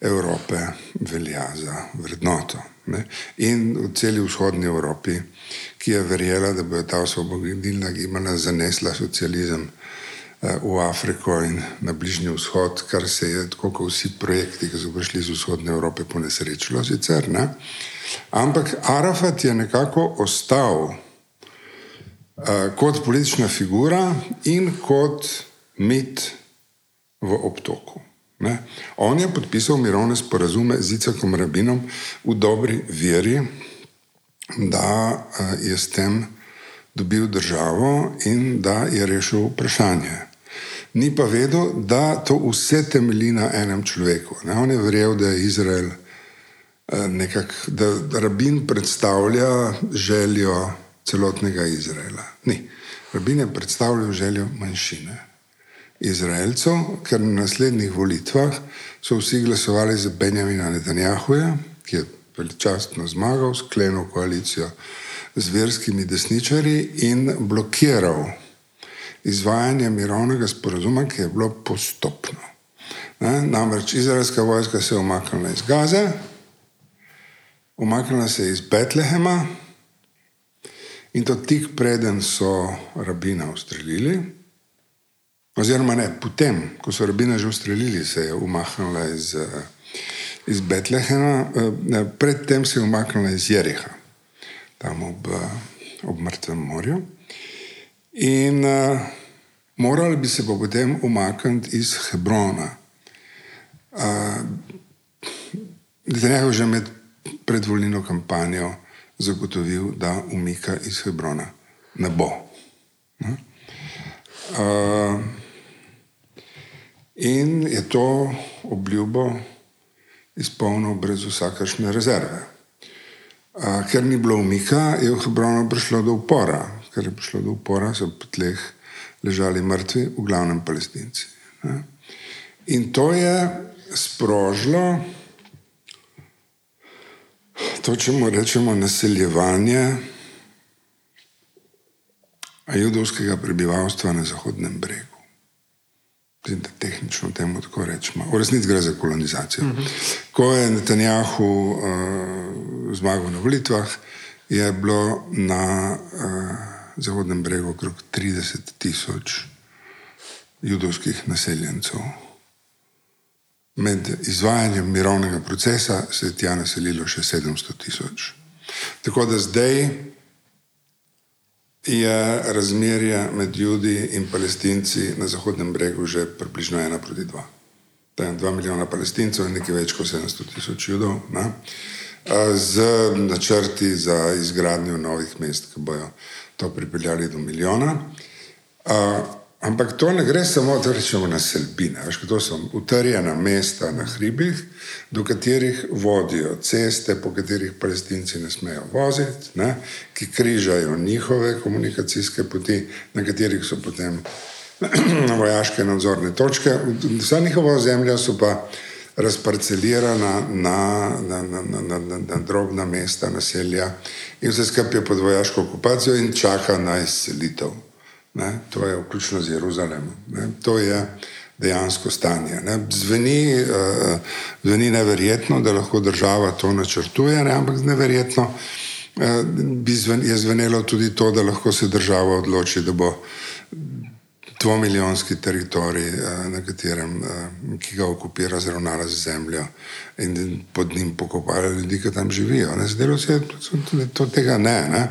Evrope velja za vrednoto. Ne? In v celi vzhodni Evropi, ki je verjela, da bo ta osvobodilna gibanja zanesla socializem v Afriko in na Bližnji vzhod, kar se je, tako kot vsi projekti, ki so prišli iz vzhodne Evrope, ponesrečilo sicer. Ne? Ampak Arafat je nekako ostal uh, kot politična figura in kot mit v obtoku. Ne? On je podpisal mirovne sporazume z Icakom Rabinom v dobri veri, da uh, je s tem dobil državo in da je rešil vprašanje ni pa vedel, da to vse temelji na enem človeku. Ne? On je verjel, da je Izrael eh, nekak, da rabin predstavlja željo celotnega Izraela. Ni. Rabin je predstavljal željo manjšine. Izraelcev, ker na naslednjih volitvah so vsi glasovali za Benjamina Netanjahuja, ki je veličastno zmagal, sklenil koalicijo z verskimi desničarji in blokiral izvajanje mirovnega sporozuma, ki je bilo postopno. Ne? Namreč izraelska vojska se je umaknila iz Gaze, umaknila se je iz Betlehema in to tik preden so rabina ustrelili. Oziroma, ne, potem, ko so rabina že ustrelili, se je umaknila iz, iz Betlehema, predtem se je umaknila iz Jeriha, tam ob, ob Mrtvem morju. In uh, morali bi se pa potem umakniti iz Hebrona. Uh, da je že med predvoljeno kampanjo zagotovil, da umika iz Hebrona ne bo. Uh, in je to obljubo izpolnil brez vsakršne rezerve. Ker ni bilo umika, je v Hebronu prišlo do upora, ker je prišlo do upora, so po tleh ležali mrtvi, v glavnem palestinci. In to je sprožilo to, če mu rečemo, naseljevanje judovskega prebivalstva na Zahodnem bregu. Tehnično temu tako rečemo. V resnici gre za kolonizacijo. Uh -huh. Ko je Netanjahu uh, zmagal na volitvah, je bilo na uh, Zahodnem bregu okrog 30 tisoč judovskih naseljencev. Med izvajanjem mirovnega procesa se je tja naselilo še 700 tisoč. Tako da zdaj je razmerje med Judi in Palestinci na Zahodnem bregu že približno ena proti dva. Tam je dva milijona palestincev in nekaj več kot 700 tisoč judov, ne? z načrti za izgradnjo novih mest, ki bojo to pripeljali do milijona. Ampak to ne gre samo, da rečemo naselbine, veš, to so utrjena mesta na hribih, do katerih vodijo ceste, po katerih palestinci ne smejo voziti, ne, ki križajo njihove komunikacijske poti, na katerih so potem (clears throat) vojaške nadzorne točke. Vsa njihova zemlja so pa razparcelirana na, na, na, na, na, na, na drobna mesta, naselja in vse skupaj je pod vojaško okupacijo in čaka na izselitev. Ne, to je vključno z Jeruzalemom. Ne, to je dejansko stanje. Ne. Zveni, uh, zveni neverjetno, da lahko država to načrtuje, ne, ampak neverjetno uh, bi zven, je zvenelo tudi to, da lahko se država odloči, da bo dvomilijonski teritorij, uh, na katerem, uh, ki ga okupira, zravnala z zemljo in pod njim pokopala ljudi, ki tam živijo. Zdelo se je, da tega ne. ne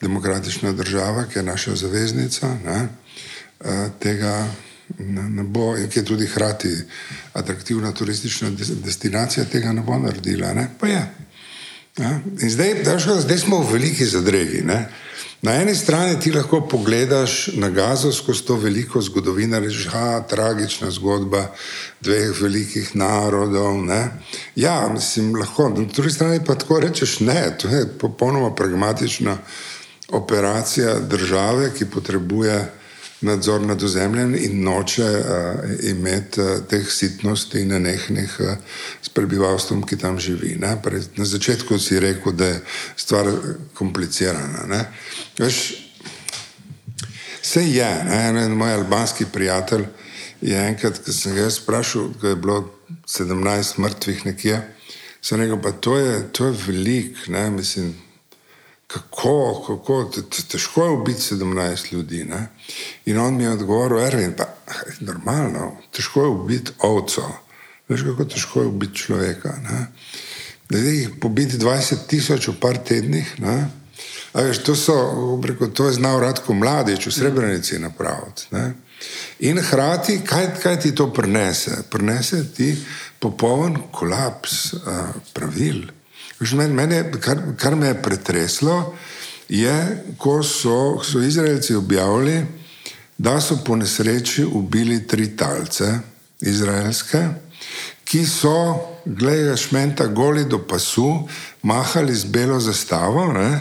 demokratična država, ki je naša zaveznica, ne, eh, tega ne, bo, ki je tudi hkrati atraktivna turistična destinacija, tega ne bo naredila. Ne, pa je. Ja. In zdaj, daško, zdaj smo v veliki zadregi. Ne. Na eni strani ti lahko pogledaš na Gazo skozi to veliko zgodovino in rečeš, da je tragična zgodba dveh velikih narodov. Ne. Ja, mislim, lahko. Na drugi strani pa tako rečeš, ne, to je popolnoma pragmatična operacija države, ki potrebuje nadzor nad ozemljem in noče uh, imeti uh, teh sitnosti in nenehnih uh, s prebivalstvom, ki tam živi. Pre, na začetku si rekel, da je stvar komplicirana. Veš, vse je. Ne? En moj albanski prijatelj je enkrat, ko sem ga sprašil, ko je bilo 17 mrtvih nekje, sem rekel, pa to je, to je velik, ne? mislim kako, kako, težko je ubiti 17 ljudi. Ne? In on mi je odgovoril, Erwin, pa normalno, težko je ubiti ovco. Veš, kako težko je ubiti človeka. Da jih pobiti 20 tisoč v par tednih. Veš, to, so, preko, to je znal Radko Mladič v Srebrenici napraviti. Ne? In hkrati, kaj, kaj ti to prenese? Prenese ti popoln kolaps uh, pravil. Mene, kar, kar me je pretreslo, je, ko so, so Izraelci objavili, da so po nesreči ubili tri talce, izraelske, ki so, gledaj, šmenta goli do pasu, mahali z belo zastavo, ne,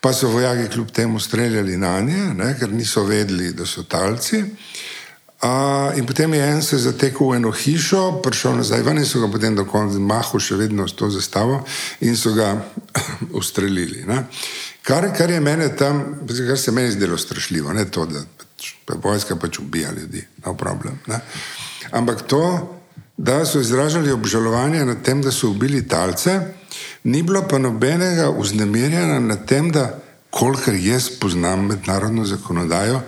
pa so vojaki kljub temu streljali na nje, ne, ker niso vedeli, da so talci. Uh, in potem je en se zatekel v eno hišo, prišel nazaj ven in so ga potem do konca mahu še vedno s to zastavo in so ga (laughs) ustrelili. Kar, kar je mene tam, kar se meni zdelo strašljivo, ne to, da pač, pa vojska pač ubija ljudi, no problem. Ne? Ampak to, da so izražali obžalovanje nad tem, da so ubili talce, ni bilo pa nobenega uznemirjanja nad tem, da kolikor jaz poznam mednarodno zakonodajo,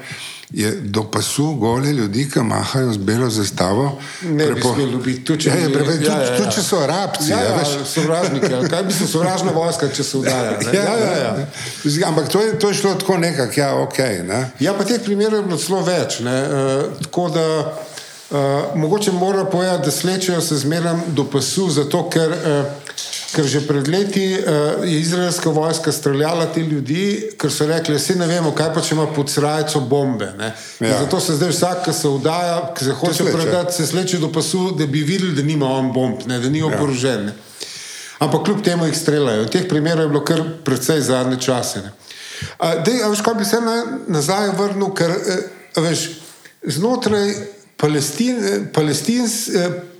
je do pasu gole ljudi, ki mahajo z belo zastavo. Ne prepo... bi smeli biti, tudi če, ja, ja, tudi, ja, ja. če so arabci. Ja, ja, ja, sovražniki, kaj bi se sovražna vojska, če se udaja. Ja, ja, ja, ja. Ampak to je, to je šlo tako nekako, ja, ok. Ne? Ja, pa teh primerov je bilo zelo več. Uh, tako da uh, mogoče mora povedati, da slečejo se zmeraj do pasu, zato ker. Uh, Ker že pred leti uh, je izraelska vojska streljala te ljudi, ker so rekli, se ne vemo, kaj pa če ima pod srajco bombe. Ja. Zato se zdaj vsak, ki se vdaja, ki se hoče predati, se sleče do pasu, da bi videli, da nima on bomb, ne? da ni ja. oborožen. Ja. Ampak kljub temu jih streljajo. Teh primerov je bilo kar precej zadnje čase. Dej, a veš, kaj bi se na, nazaj vrnil, ker eh, veš, znotraj Palestin, eh, Palestins.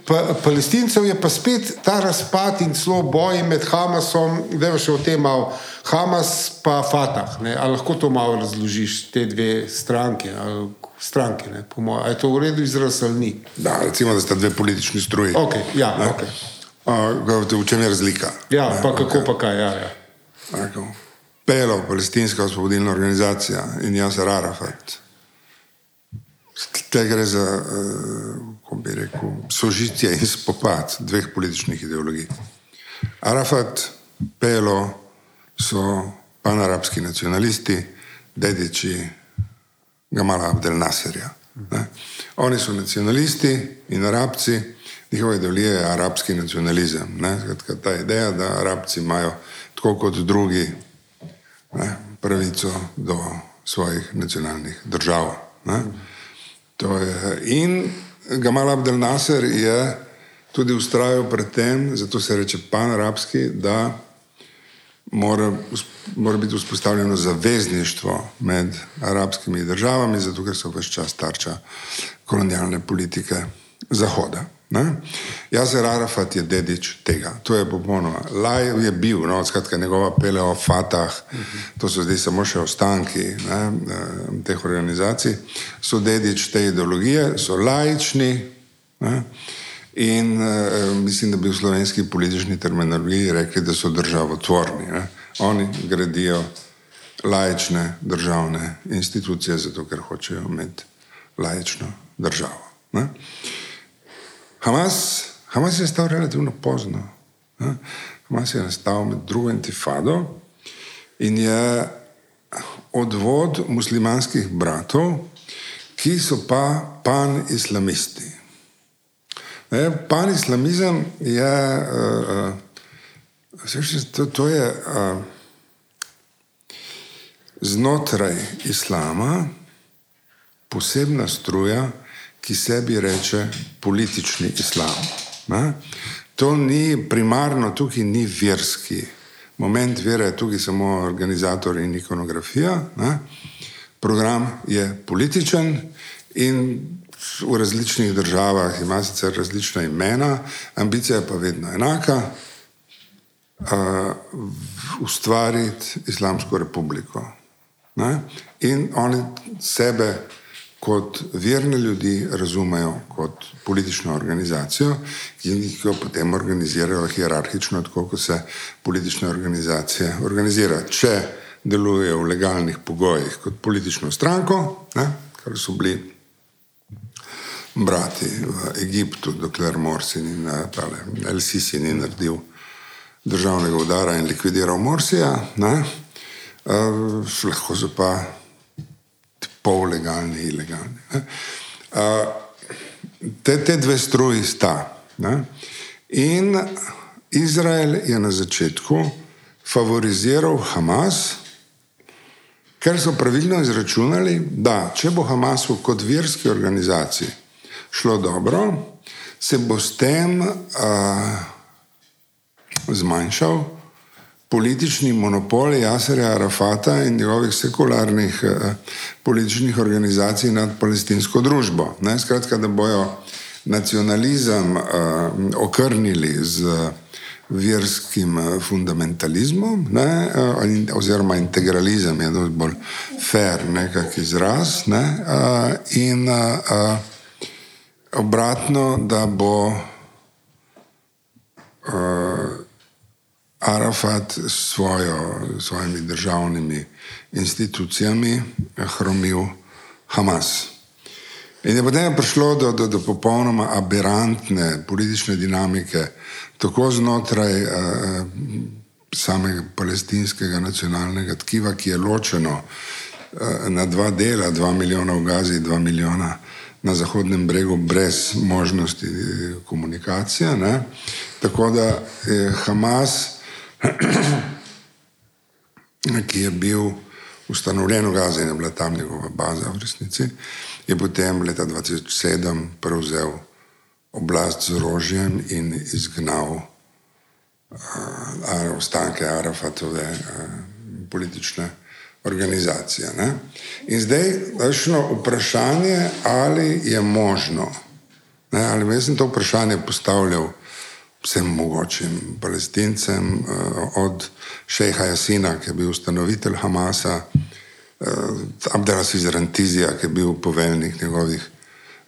Pa, palestincev je pa spet ta razpad in celo boj med Hamasom, da je še o tem malo, Hamas pa Fatah. Ne? Ali lahko to malo razložiš, te dve stranke? stranke Ali je to v redu izraz ali ni? Da, recimo, da sta dve politični stroji. Okay, ja, okay. uh, v čem je razlika? Ja, ne, pa kako okay. pa kaj? Ja, ja. Pelo, palestinska osvobodilna organizacija in jaz Arafat. Te gre za. Uh, kako bi rekel, sožitje in spopad dveh političnih ideologij. Arafat, Pelo, so panarabski nacionalisti, dediči Gamala Abdel Nasserja. Ne? Oni so nacionalisti in arabci, njihova ideologija je arabski nacionalizem. Skratka, ta ideja, da arabci imajo tako kot drugi ne, pravico do svojih nacionalnih držav. Je, in Gamal Abdel Nasser je tudi ustrajal pred tem, zato se reče pan-arabski, da mora, mora biti vzpostavljeno zavezništvo med arabskimi državami, zato ker so vse čas tarča kolonialne politike Zahoda. Ne? Jaser Arafat je dedič tega, to je popolnoma. Laj je bil, no, skratka, njegova pele o Fatah, to so zdaj samo še ostanki ne, eh, teh organizacij, so dedič te ideologije, so lajični ne, in uh, mislim, da bi v slovenski politični terminologiji rekli, da so državotvorni. Ne. Oni gradijo lajične državne institucije, zato ker hočejo imeti lajično državo. Ne. Hamas, Hamas je nastal relativno pozno. Ne? Hamas je nastal med drugo intifado in je odvod muslimanskih bratov, ki so pa pan-islamisti. Pan-islamizem je, uh, uh, to, to je uh, znotraj islama posebna struja, ki sebi reče politični islam. Ne? To ni primarno, tukaj ni verski. Moment vere je tukaj samo organizator in ikonografija. Ne? Program je političen in v različnih državah ima sicer različna imena, ambicija pa vedno enaka. Uh, ustvariti islamsko republiko. Ne? In oni sebe kot verne ljudi razumejo kot politično organizacijo, ki jo potem organizirajo hierarhično, tako kot se politične organizacije organizirajo. Če delujejo v legalnih pogojih kot politično stranko, ne, kar so bili brati v Egiptu, dokler Morsi ni tale, El Sisi ni naredil državnega udara in likvidiral Morsija, ne, uh, lahko so pa pollegalni, ilegalni. Te, te dve stroji sta. Ne? In Izrael je na začetku favoriziral Hamas, ker so pravilno izračunali, da če bo Hamasu kot verski organizaciji šlo dobro, se bo s tem uh, zmanjšal politični monopol Jaserja Arafata in njegovih sekularnih eh, političnih organizacij nad palestinsko družbo. Ne, skratka, da bojo nacionalizem eh, okrnili z verskim eh, fundamentalizmom, ne, eh, oziroma integralizem je dosti bolj fair nekak izraz, ne, eh, in eh, obratno, da bo eh, Arafat s svojo, svojimi državnimi institucijami hromil Hamas. In je potem prišlo do, do, do popolnoma aberrantne politične dinamike, tako znotraj uh, samega palestinskega nacionalnega tkiva, ki je ločeno uh, na dva dela, dva milijona v Gazi, dva milijona na Zahodnem bregu, brez možnosti komunikacije. Ne? Tako da je Hamas (clears throat) ki je bil ustanovljen v Gazi in je bila tam njegova baza v resnici, je potem leta 2007 prevzel oblast z orožjem in izgnal uh, ostanke Arafatove uh, politične organizacije. Ne? In zdaj je vprašanje, ali je možno, ne, ali jaz sem to vprašanje postavljal vsem mogočim palestincem, eh, od šeha Jasina, ki je bil ustanovitelj Hamasa, eh, Abdelaziz Rantizija, ki je bil poveljnik njegovih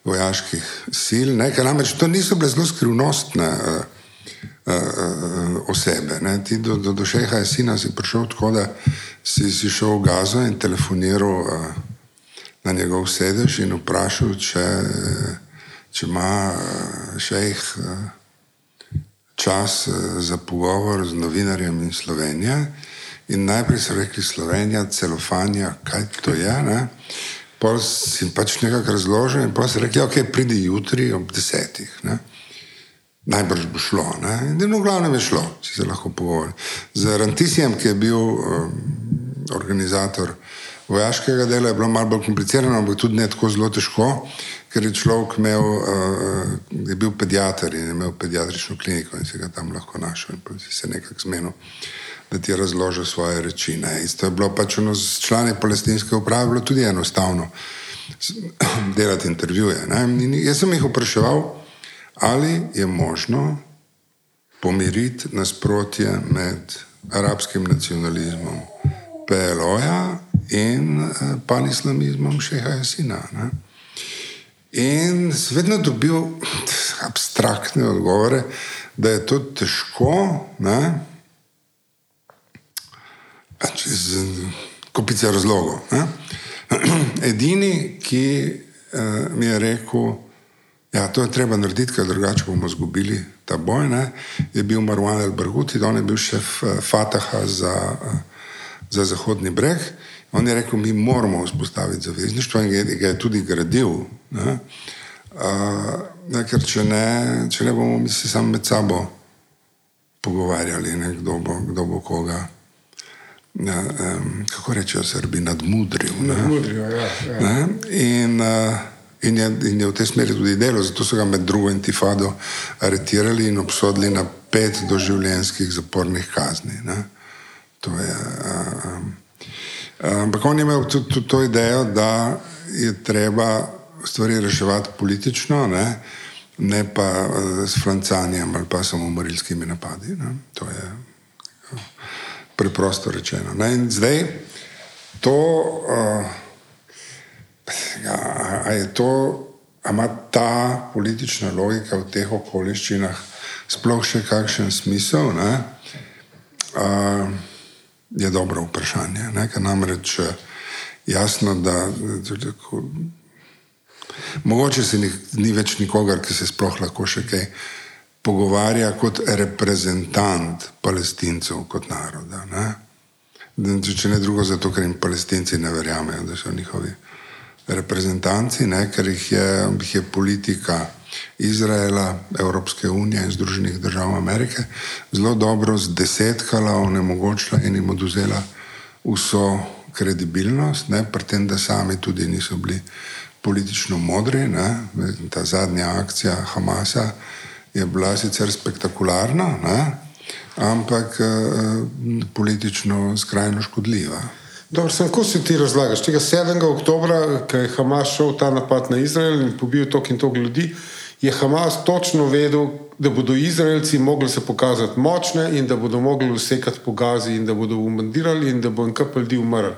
vojaških sil. Ne, namreč to niso bile zelo skrivnostne uh, osebe. Ne. Ti do, do, do šeha Jasina si prišel tako, da si, si šel v Gazo in telefoniral na njegov sedež in vprašal, če, če ima šejh. Uh, čas eh, za pogovor z novinarjem in Slovenije. In najprej so rekli Slovenija, celofanja, kaj to je. Ne? Pol si pač nekako razložil in pa so rekli, ok, pridi jutri ob desetih. Ne? Najbrž bo šlo. Ne? In v glavnem je šlo, če se lahko pogovori. Z Rantisijem, ki je bil um, organizator vojaškega dela, je bilo malo bolj komplicirano, ampak tudi ne tako zelo težko, ker je človek imel, uh, je bil pediater in je imel pediatrično kliniko in se ga tam lahko našel in si se nekako zmenil. Da ti je razložil svoje reči. Ne. Isto je bilo pač ono z člani palestinske uprave, bilo tudi enostavno (clears throat) delati intervjuje. Jaz sem jih vprašal, ali je možno pomiriti nasprotje med arabskim nacionalizmom PLO-ja in eh, panislamizmom Šeha Jasina. Ne? In vedno dobil (laughs) abstraktne odgovore, da je to težko, ne? čez kupice razlogov. Ne? (clears throat) Edini, ki uh, mi je rekel, Ja, to je treba narediti, ker drugače bomo izgubili ta boj. Ne? Je bil Marwan el-Barguti, on je bil šef uh, Fataha za, uh, za Zahodni breg. On je rekel, mi moramo vzpostaviti zavezništvo in ga je tudi gradil. Ne? Uh, ne, ker če ne, če ne bomo mi se sami med sabo pogovarjali, ne, kdo, bo, kdo bo koga. Ja, um, kako rečejo, srbi nadmudril. Nadmudril, ja. ja. In, uh, In je, in je v tej smeri tudi delo, zato so ga med drugo intifado aretirali in obsodili na pet doživljenjskih zapornih kazni. Je, ampak on je imel tudi to, to idejo, da je treba stvari reševati politično, ne, ne pa s francanjem ali pa samo morilskimi napadi. Ne. To je preprosto rečeno. Ne. In zdaj to. Uh, A je to, ima ta politična logika v teh okoliščinah sploh še kakšen smisel? Uh, je dobro vprašanje. Ne? Ker namreč eh, jasno, da tako, mogoče se ni, ni več nikogar, ki se sploh lahko še kaj pogovarja kot reprezentant palestincev kot naroda. Ne? Če ne drugo, zato ker jim palestinci ne verjamejo, da so njihovi reprezentanci, ne, ker jih je, jih je politika Izraela, Evropske unije in Združenih držav Amerike zelo dobro zdesetkala, onemogočila in jim oduzela vso kredibilnost, pri tem, da sami tudi niso bili politično modri. Ne. Ta zadnja akcija Hamasa je bila sicer spektakularna, ne, ampak eh, politično skrajno škodljiva. Dobro, sem, kako si ti razlagaš? Tega 7. oktobra, ko je Hamas šel ta napad na Izrael in pobil tok in tok ljudi, je Hamas točno vedel, da bodo Izraelci mogli se pokazati močne in da bodo mogli usekati po gazi in da bodo umandirali in da bo en kup ljudi umrl.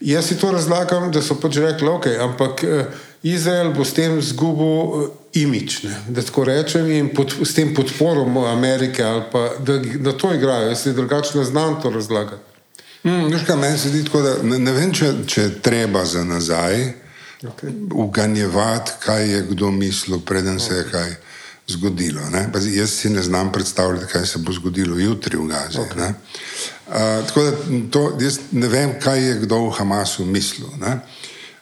Jaz si to razlagam, da so pač rekli, ok, ampak eh, Izrael bo s tem zgubil eh, imič, ne, da tako rečem, in pod, s tem podporo Amerike ali pa da na to igrajo. Jaz si drugače ne znam to razlagati. Mm, kaj, meni se zdi tako, da ne, ne vem, če, če treba za nazaj okay. uganjevati, kaj je kdo mislil, preden se je kaj zgodilo. Pazi, jaz si ne znam predstavljati, kaj se bo zgodilo jutri v Gazi. Okay. Uh, tako da to, jaz ne vem, kaj je kdo v Hamasu mislil. Uh,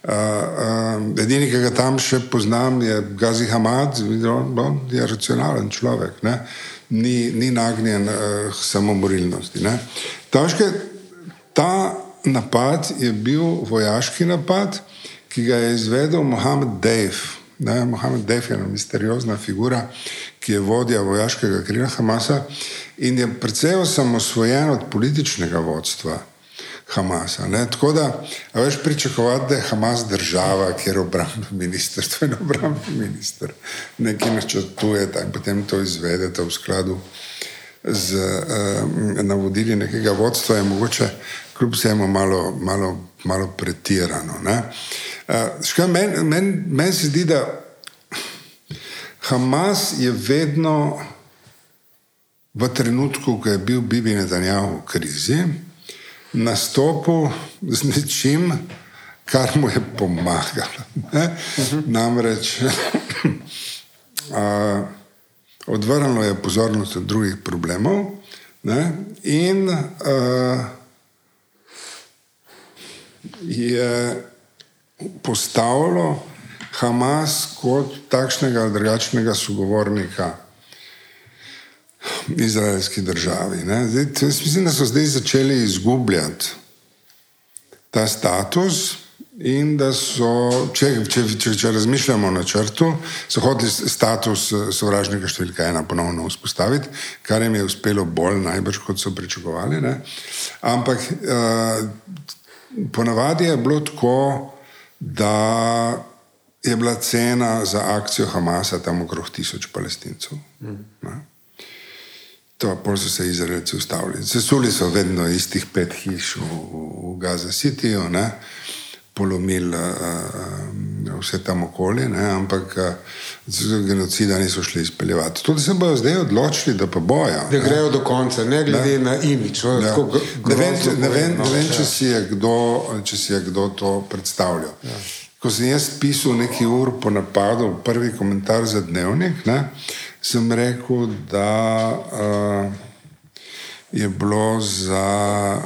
uh, edini, ki ga tam še poznam, je Gazi Hamad, on je racionalen človek, ne? ni, ni nagnjen uh, samomorilnosti. Toške, Ta napad je bil vojaški napad, ki ga je izvedel Mohamed Dejf. Mohamed Dejf je ena misteriozna figura, ki je vodja vojaškega krila Hamasa in je precej osamosvojen od političnega vodstva. Hamasa. Ne? Tako da, veš, pričakovati, da je Hamas država, kjer obrambno ministrstvo in obrambni minister nekaj načrtuje in potem to izvedete v skladu z uh, navodili nekega vodstva, je mogoče kljub vsemu malo, malo, malo pretirano. Uh, Meni men, men se zdi, da Hamas je vedno v trenutku, ko je bil Bibi Netanjahu v krizi, nastopil z nečim, kar mu je pomagalo. -huh. Namreč. uh, (laughs) Odvrnilo je pozornost od drugih problemov ne? in uh, je postavilo Hamas kot takšnega ali drugačnega sogovornika izraelski državi. Zdaj, mislim, da so zdaj začeli izgubljati ta status. In da so, če, če, če, če razmišljamo o načrtu, so hoteli status sovražnega številka ena ponovno vzpostaviti, kar jim je uspelo bolj, najbrž kot so pričakovali. Ne? Ampak uh, ponavadi je bilo tako, da je bila cena za akcijo Hamasa tam okrog tisoč palestincev. Mm. To, pol so se Izraelci ustavili. Sesuli so vedno istih pet hiš v, v Gaza Cityju, polomili uh, vse tam okolje, ne? ampak uh, genocida niso šli izpeljevati. Tudi se bodo zdaj odločili, da pa bojo. Da grejo do konca, ne glede ne? na imič. No, ja. Ne vem, ne vem, ne vem če, si kdo, če si je kdo to predstavljal. Ja. Ko sem jaz pisal nekaj ur po napadu, prvi komentar za dnevnik, ne? sem rekel, da uh, je bilo za,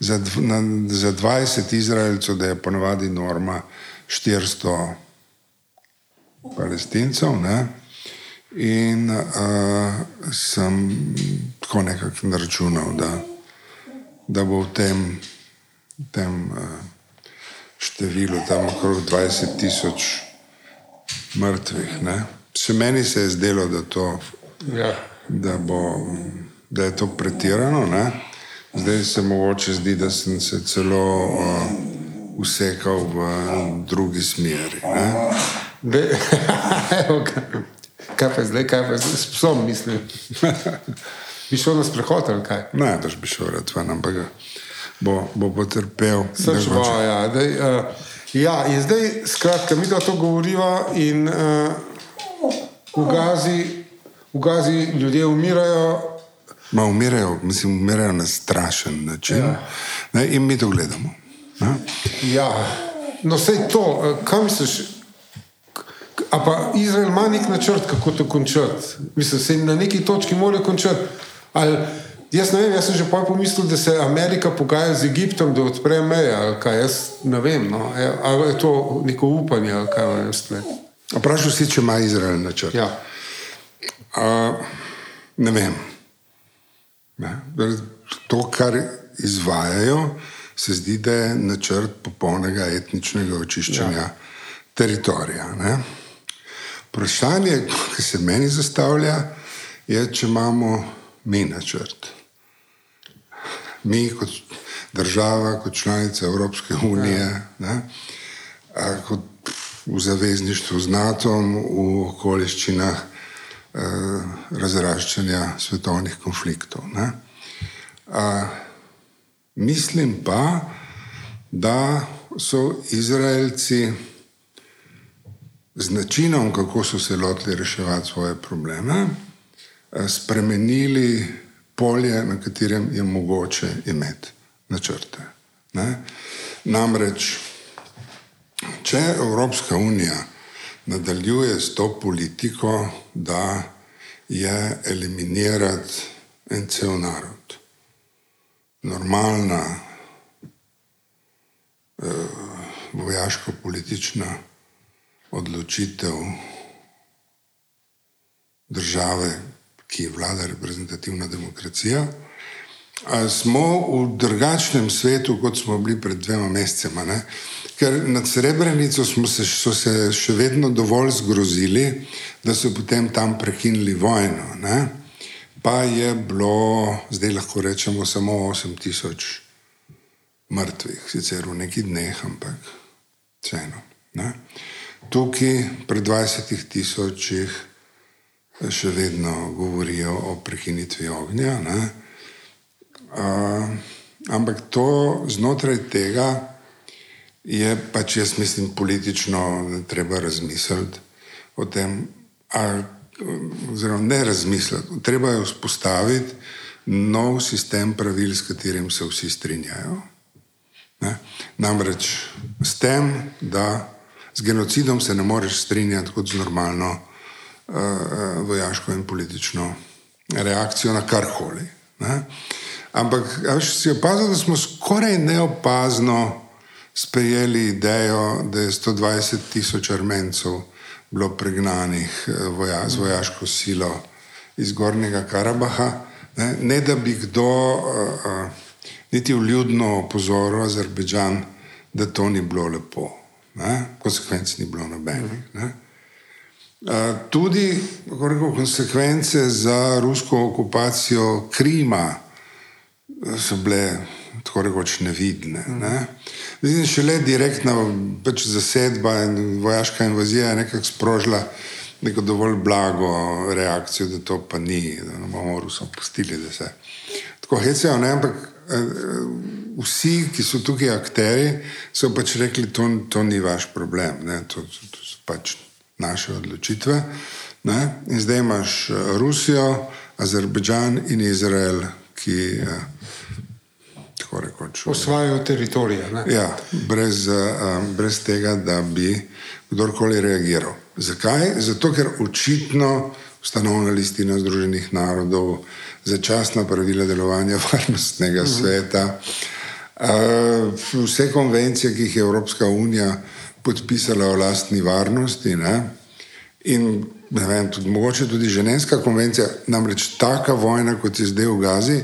za, na, za 20 Izraelcev, da je ponovadi norma 400 palestincev. Ne? In uh, sem tako nekako naračunal, da, da bo v tem, tem uh, številu tam okrog 20 tisoč mrtvih. Ne? Še meni se je zdelo, da, to, ja. da, bo, da je to pretirano. Ne? Zdaj se mogoče zdi, da sem se celo uh, usekal v drugi smeri. (laughs) kaj pa zdaj, kaj pa zdaj, s psom mislim? (laughs) bi šel na sprehod ali kaj? Ne, da bi šel rad ven, ampak bo, bo potrpel. Bo, ja, dej, uh, ja, in zdaj, skratka, mi da to govoriva in uh, v Gazi, v Gazi ljudje umirajo. Ma umirajo, mislim, umirajo na strašen način. Ja. Ne, in mi to gledamo. Ne? Ja, no, vse to, eh, kaj misliš? A pa Izrael ima nek načrt, kako to končati. Mislim, se na neki točki mora končati. Ali, jaz ne vem, jaz sem že pomislil, da se Amerika pogaja z Egiptom, da odpre meje. Jaz ne vem, no. ali je to neko upanje ali kaj. Vprašal si, če ima Izrael načrt. Ja. Uh, ne vem. Ne. To, kar izvajajo, se zdi, da je načrt popolnega etničnega očiščenja ja. teritorija. Ne. Vprašanje, ki se meni zastavlja, je, če imamo mi načrt. Mi, kot država, kot članica Evropske unije, ja. ne, kot v zavezništvu z NATO, v okoliščinah razraščanja svetovnih konfliktov. A, mislim pa, da so Izraelci z načinom, kako so se lotili reševati svoje probleme, eh, spremenili polje, na katerem je mogoče imeti načrte. Ne? Namreč Če Evropska unija nadaljuje s to politiko, da je eliminirati en cel narod, normalna eh, vojaško-politična odločitev države, ki je vlada reprezentativna demokracija, smo v drugačnem svetu, kot smo bili pred dvema mesecema. Ne? Ker nad Srebrenico se, so se še vedno dovolj zgrozili, da so potem tam prekinili vojno. Ne? Pa je bilo, zdaj lahko rečemo, samo 8000 mrtvih, sicer v nekih dneh, ampak vseeno. Tukaj, pred 20 tisočih, še vedno govorijo o prekinitvi ognja. Ne? Uh, ampak to znotraj tega je pač, jaz mislim, politično treba razmisliti o tem, ali, oziroma ne razmisliti. Treba je vzpostaviti nov sistem pravil, s katerim se vsi strinjajo. Ne? Namreč s tem, da z genocidom se ne moreš strinjati kot z normalno uh, vojaško in politično reakcijo na karkoli. Ampak veš, si opazil, da smo skoraj neopazno sprejeli idejo, da je 120 tisoč armencev bilo pregnanih eh, voja, z vojaško silo iz Gornjega Karabaha, ne, ne da bi kdo uh, niti vljudno opozoril Azerbejdžan, da to ni bilo lepo. Konsekvenc ni bilo nobenih. Uh, tudi rekel, konsekvence za rusko okupacijo Krima so bile tako rekoč nevidne. Ne? Zdaj, šele direktna pač zasedba in vojaška invazija je nekako sprožila neko dovolj blago reakcijo, da to pa ni, da ne bomo Rusom pustili, da se tako hecejo. Ampak eh, vsi, ki so tukaj akteri, so pač rekli, to, to ni vaš problem, to, to, to so pač naše odločitve. Ne? In zdaj imaš eh, Rusijo, Azerbejdžan in Izrael, ki. Uh, tako rekoč. Osvajajo teritorije. Ja, brez, um, brez tega, da bi kdorkoli reagiral. Zakaj? Zato, ker očitno ustanovna listina Združenih narodov, začasna pravila delovanja (laughs) varnostnega mhm. sveta, uh, vse konvencije, ki jih je Evropska unija podpisala o lastni varnosti. Ne? In vem, tudi, mogoče tudi ženska konvencija, namreč taka vojna, kot je zdaj v Gazi,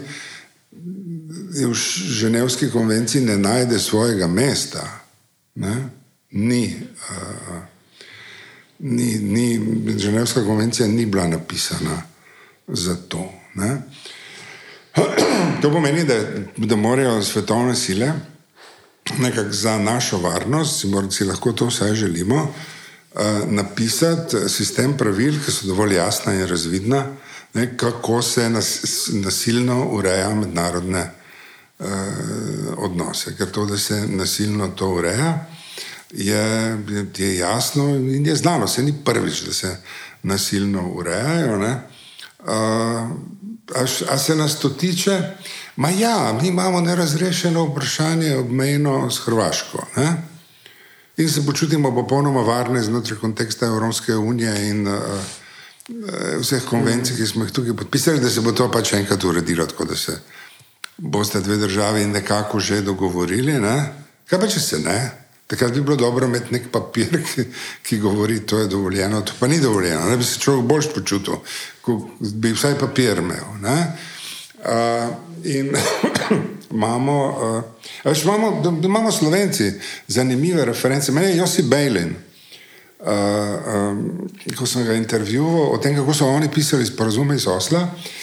v Ženevski konvenciji ne najde svojega mesta. Ne? Ni, uh, ni, ni, Ženevska konvencija ni bila napisana za to. Ne? (clears throat) To pomeni, da, da morajo svetovne sile za našo varnost, si, mora, si lahko to vsaj želimo, uh, napisati sistem pravil, ki so dovolj jasna in razvidna, ne, kako se nas, nasilno ureja mednarodne odnose. Ker to, da se nasilno to ureja, je, je jasno in je znano, se ni prvič, da se nasilno urejajo. Uh, a, a se nas to tiče? Ma ja, mi imamo nerazrešeno vprašanje obmejno s Hrvaško. Ne? In se počutimo popolnoma varne znotraj konteksta Evropske unije in uh, vseh konvencij, ki smo jih tukaj podpisali, da se bo to pač enkrat uredilo, tako da se uh, boste dve državi nekako že dogovorili. Ne? Kaj pa če se ne? Takrat bi bilo dobro imeti nek papir, (laughs) ki, ki govori, da je dovoljeno, to pa ni dovoljeno. Da bi se človek bolj počutil, ko bi vsaj papir imel. Uh, in (coughs) imamo, uh, veš, imamo, da, da imamo slovenci zanimive reference. Mene je Josi Bejlin. Uh, um, ko sem ga intervjuval o tem, kako so oni pisali sporozume iz Osla, uh,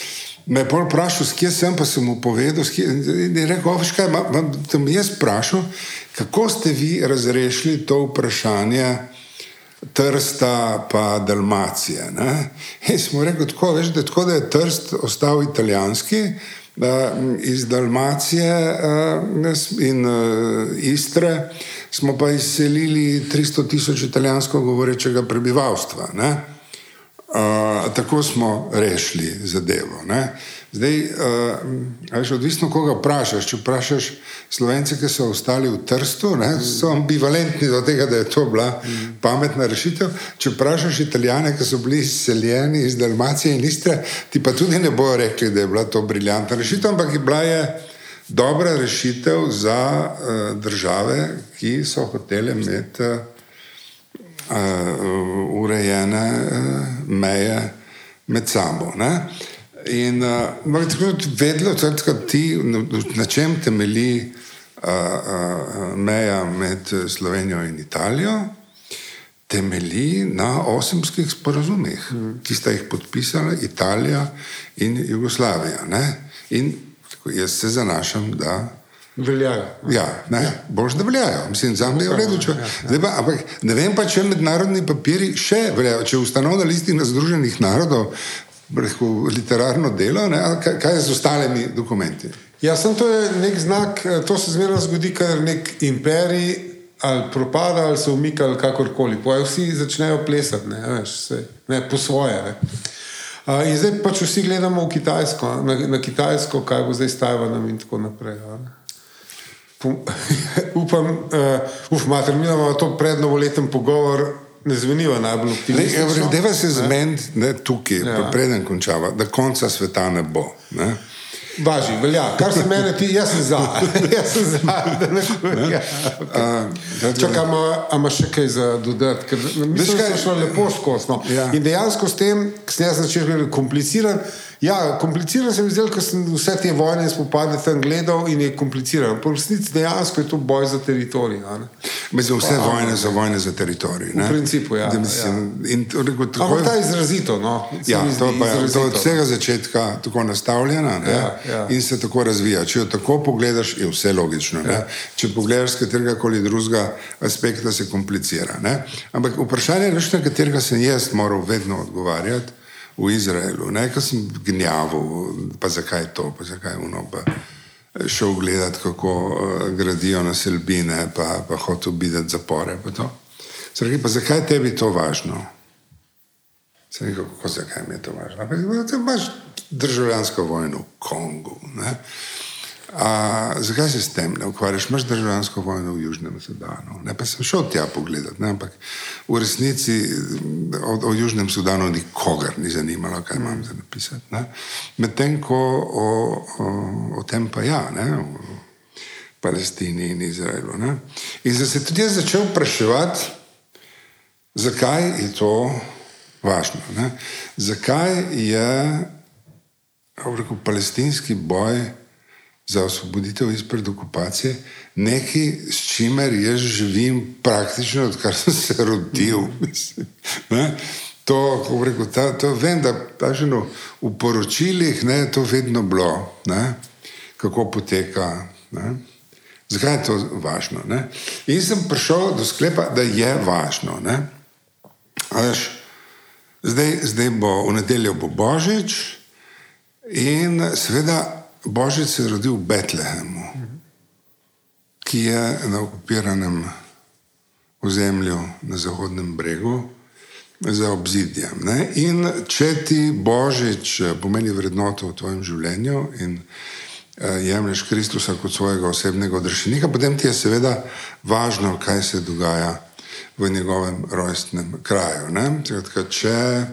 Me je pol vprašal, kje sem, pa sem mu povedal, da je rekel, kaj, da mi je vprašal, kako ste vi razrešili to vprašanje Trsta pa Dalmacije. Ne? In smo rekli, tako, veš, da, tako, da je Trst ostal italijanski, da iz Dalmacije in Istre smo pa izselili 300 tisoč italijansko govorečega prebivalstva. Ne? Tako smo rešili zadevo. Ne? Zdaj, uh, odvisno, koga vprašaš. Če vprašaš slovence, ki so ostali v Trstu, ne, so ambivalentni do tega, da je to bila pametna rešitev. Če vprašaš italijane, ki so bili izseljeni iz Dalmacije in Istre, ti pa tudi ne bojo rekli, da je bila to briljantna rešitev, ampak je bila je dobra rešitev za uh, države, ki so hotele imeti. Uh, uh, urejene uh, meje med sabo. Ne? In uh, tako je vedelo, da ti na čem temelji uh, uh, meja med Slovenijo in Italijo. Temelji na osemskih sporazumih, mm. ki sta jih podpisala Italija in Jugoslavija. Ne? In tako, jaz se zanašam, da Veljajo. Ja, ne, boš da veljajo. Mislim, za me je v redu. Če, ja, ja. Pa, ampak ne vem pa, če mednarodni papiri še veljajo. Če ustanovna listina Združenih narodov, rekel, literarno delo, ne, kaj, kaj je z ostalimi dokumenti? Ja, sem to je nek znak, eh, to se zmerno zgodi, ker nek imperij ali propada ali se umika ali kakorkoli. Poje vsi začnejo plesati, ne, veš, se, ne, po svoje. Ne. Uh, in zdaj pač vsi gledamo v Kitajsko, na, na Kitajsko, kaj bo zdaj s Tajvanom in tako naprej. Ne. (laughs) upam, uh, uf, mater, mi imamo to prednovoleten pogovor. Ne zvenijo najbolj optimistično. Deva se zmeniti tukaj, ja. preden končava, da konca sveta ne bo. Ne? Važi, velja. Kar se mene ti, jaz sem za. (laughs) jaz sem za, da ne škoda. Čakaj, ima še kaj za dodati, ker mislim, da je šlo lepo skozi. No. Ja. In dejansko s tem, ko sem jaz začel biti kompliciran, ja, kompliciran se mi zdel, ker sem vse te vojne spopade tam gledal in je kompliciran. Po resnici dejansko je to boj za teritorij. ne. Mislim, vse Pa, vojne so vojne za teritorij. ne. V principu, ja, Da mislim, in rekel, takoj- Ampak ta je izrazito. No. Ja, to pa je od vsega začetka tako nastavljena ne, Ja, ja. in se tako razvija. Če jo tako pogledaš, je vse logično. Ja. Če pogledaš z katerega koli drugega aspekta, se komplicira. Ne. Ampak vprašanje, veš, na katerega sem jaz moral vedno odgovarjati v Izraelu, ne, ko sem gnjavil, pa zakaj to, pa zakaj uno. Pa, Šel gledati, kako uh, gradijo naselbine, pa, pa hotel videti zapore. Pa to. Sem rekel, pa zakaj je tebi to važno? Sem rekel, kako zakaj mi je to važno? Ampak ti imaš državljansko vojno v Kongu. Ne? A, zakaj se s tem ne ukvarjaš? Imaš državljansko vojno v Južnem Sudanu. Ne? Pa sem šel tja pogledat, ne? ampak v resnici o, o Južnem Sudanu nikogar ni zanimalo, kaj imam za napisati. Medtem ko o, o, o tem pa ja. Ne? O, Palestini in Izraelu. Ne? In sem se tudi jaz začel vpraševati, zakaj je to važno. Ne? Zakaj je rekel, palestinski boj za osvoboditev izpred okupacije nekaj, s čimer jaz živim praktično, odkar sem se rodil. mislim, ne. To, kako rekel, ta, to vem, da paženo, v poročilih ne, je to vedno bilo, ne, kako poteka. Ne. Zakaj je to važno? Ne? In sem prišel do sklepa, da je važno. Veš, zdaj, zdaj bo v nedeljo bo Božič in seveda Božič je rodil v Betlehemu, ki je na okupiranem ozemlju na Zahodnem bregu za obzidjem. Ne? In če ti Božič eh, pomeni vrednoto v tvojem življenju in eh, jemliš Kristusa kot svojega osebnega odrešenika, potem ti je seveda važno, kaj se dogaja v njegovem rojstnem kraju. ne. Skratka, Če,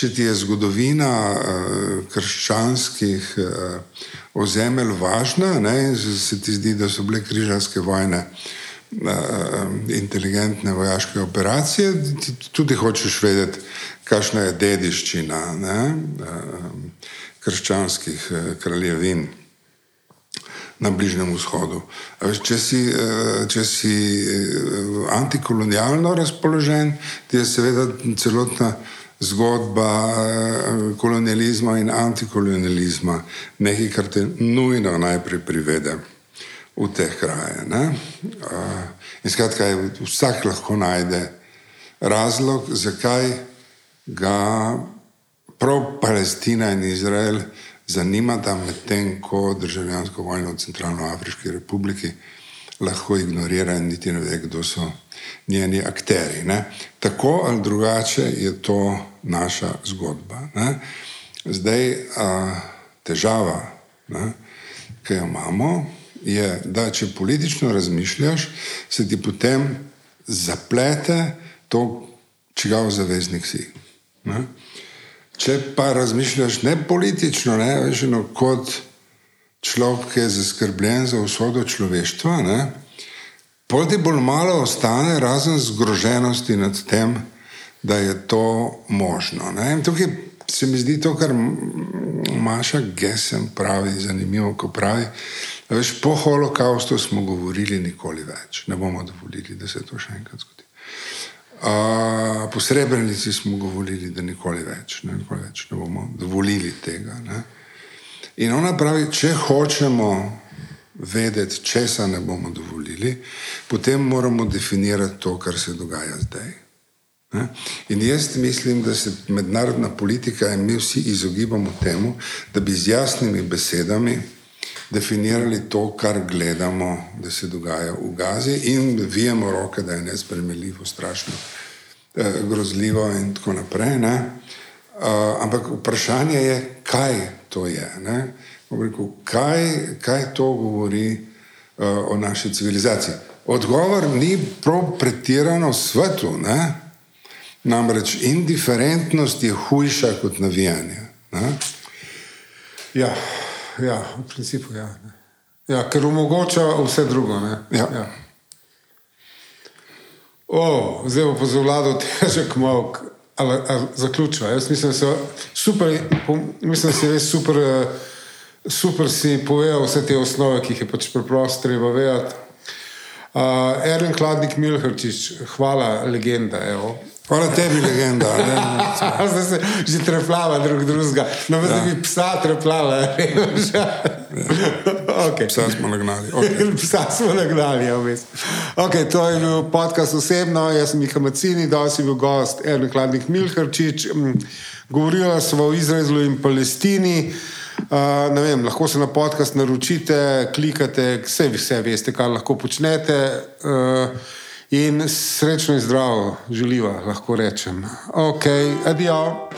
če ti je zgodovina eh, krščanskih eh, ozemelj važna ne, se ti zdi, da so bile križarske vojne eh, inteligentne vojaške operacije, tudi hočeš vedeti, kakšna je dediščina ne, krščanskih kraljevin na Bližnjem vzhodu. Če si, če si antikolonialno razpoložen, ti je seveda celotna zgodba eh, kolonializma in antikolonializma nekaj, kar te nujno najprej privede v te kraje. ne. Eh, In skratka, vsak lahko najde razlog, zakaj ga prav Palestina in Izrael zanimata, medtem ko državljansko vojno v Centralnoafriški republiki lahko ignorira in niti ne ve, kdo so njeni akteri. Ne? Tako ali drugače je to naša zgodba. Ne? Zdaj, a, težava, ne, ki jo imamo, je, da če politično razmišljaš, se ti potem zaplete to, čigav zaveznik si. Ne? Če pa razmišljaš ne politično, ne, veš, no, kot človek, ki je zaskrbljen za usodo človeštva, pol ti bolj malo ostane, razen zgroženosti nad tem, da je to možno. Ne. In tukaj se mi zdi to, kar Maša Gesem pravi, zanimivo, ko pravi. Veš, po holokaustu smo govorili nikoli več, ne bomo dovolili, da se to še enkrat zgodi. A, po srebrenici smo govorili, da nikoli več, ne, nikoli več ne bomo dovolili tega. Ne. In ona pravi, če hočemo vedeti, česa ne bomo dovolili, potem moramo definirati to, kar se dogaja zdaj. In jaz mislim, da se mednarodna politika in mi vsi izogibamo temu, da bi z jasnimi besedami definirali to, kar gledamo, da se dogaja v Gazi, in vijemo roke, da je nespremljivo, strašno, eh, grozljivo in tako naprej. Ne? Uh, ampak vprašanje je, kaj to je. Rekel, kaj, kaj to govori uh, o naši civilizaciji? Odgovor ni prav pretirano svetu. Ne? Namreč indiferentnost je hujša kot navijanje. Ne? Ja, Ja, v principu ja. ja ker omogoča vse drugo. Ja. Ja. O, zdaj bo pa za vlado (laughs) težek mok. Ali, ali zaključujem. Jaz mislim, da so super, mislim, da si res super, eh, super si povedal vse te osnove, ki jih je pač preprosto treba vedeti. Uh, Erlen Kladnik Milhrčič, hvala, legenda. Evo. Hvala tebi, legenda. Zdaj (laughs) se že treplava drug drugega. No, zdaj ja. bi psa treplala. (laughs) ja. okay. Psa smo nagnali. Okay. (laughs) psa smo nagnali, ja, vmes. Okay, to je bil podcast osebno, jaz sem Miha Macini, da si bil gost Erlen Kladnik Milhrčič. Mm, govorila smo o Izraelu in Palestini. Uh, vem, lahko se na podcast naročite, klikate, vse vse veste, kaj lahko počnete. Uh, in srečno in zdravo, želiva, lahko rečem. Ok, adijo.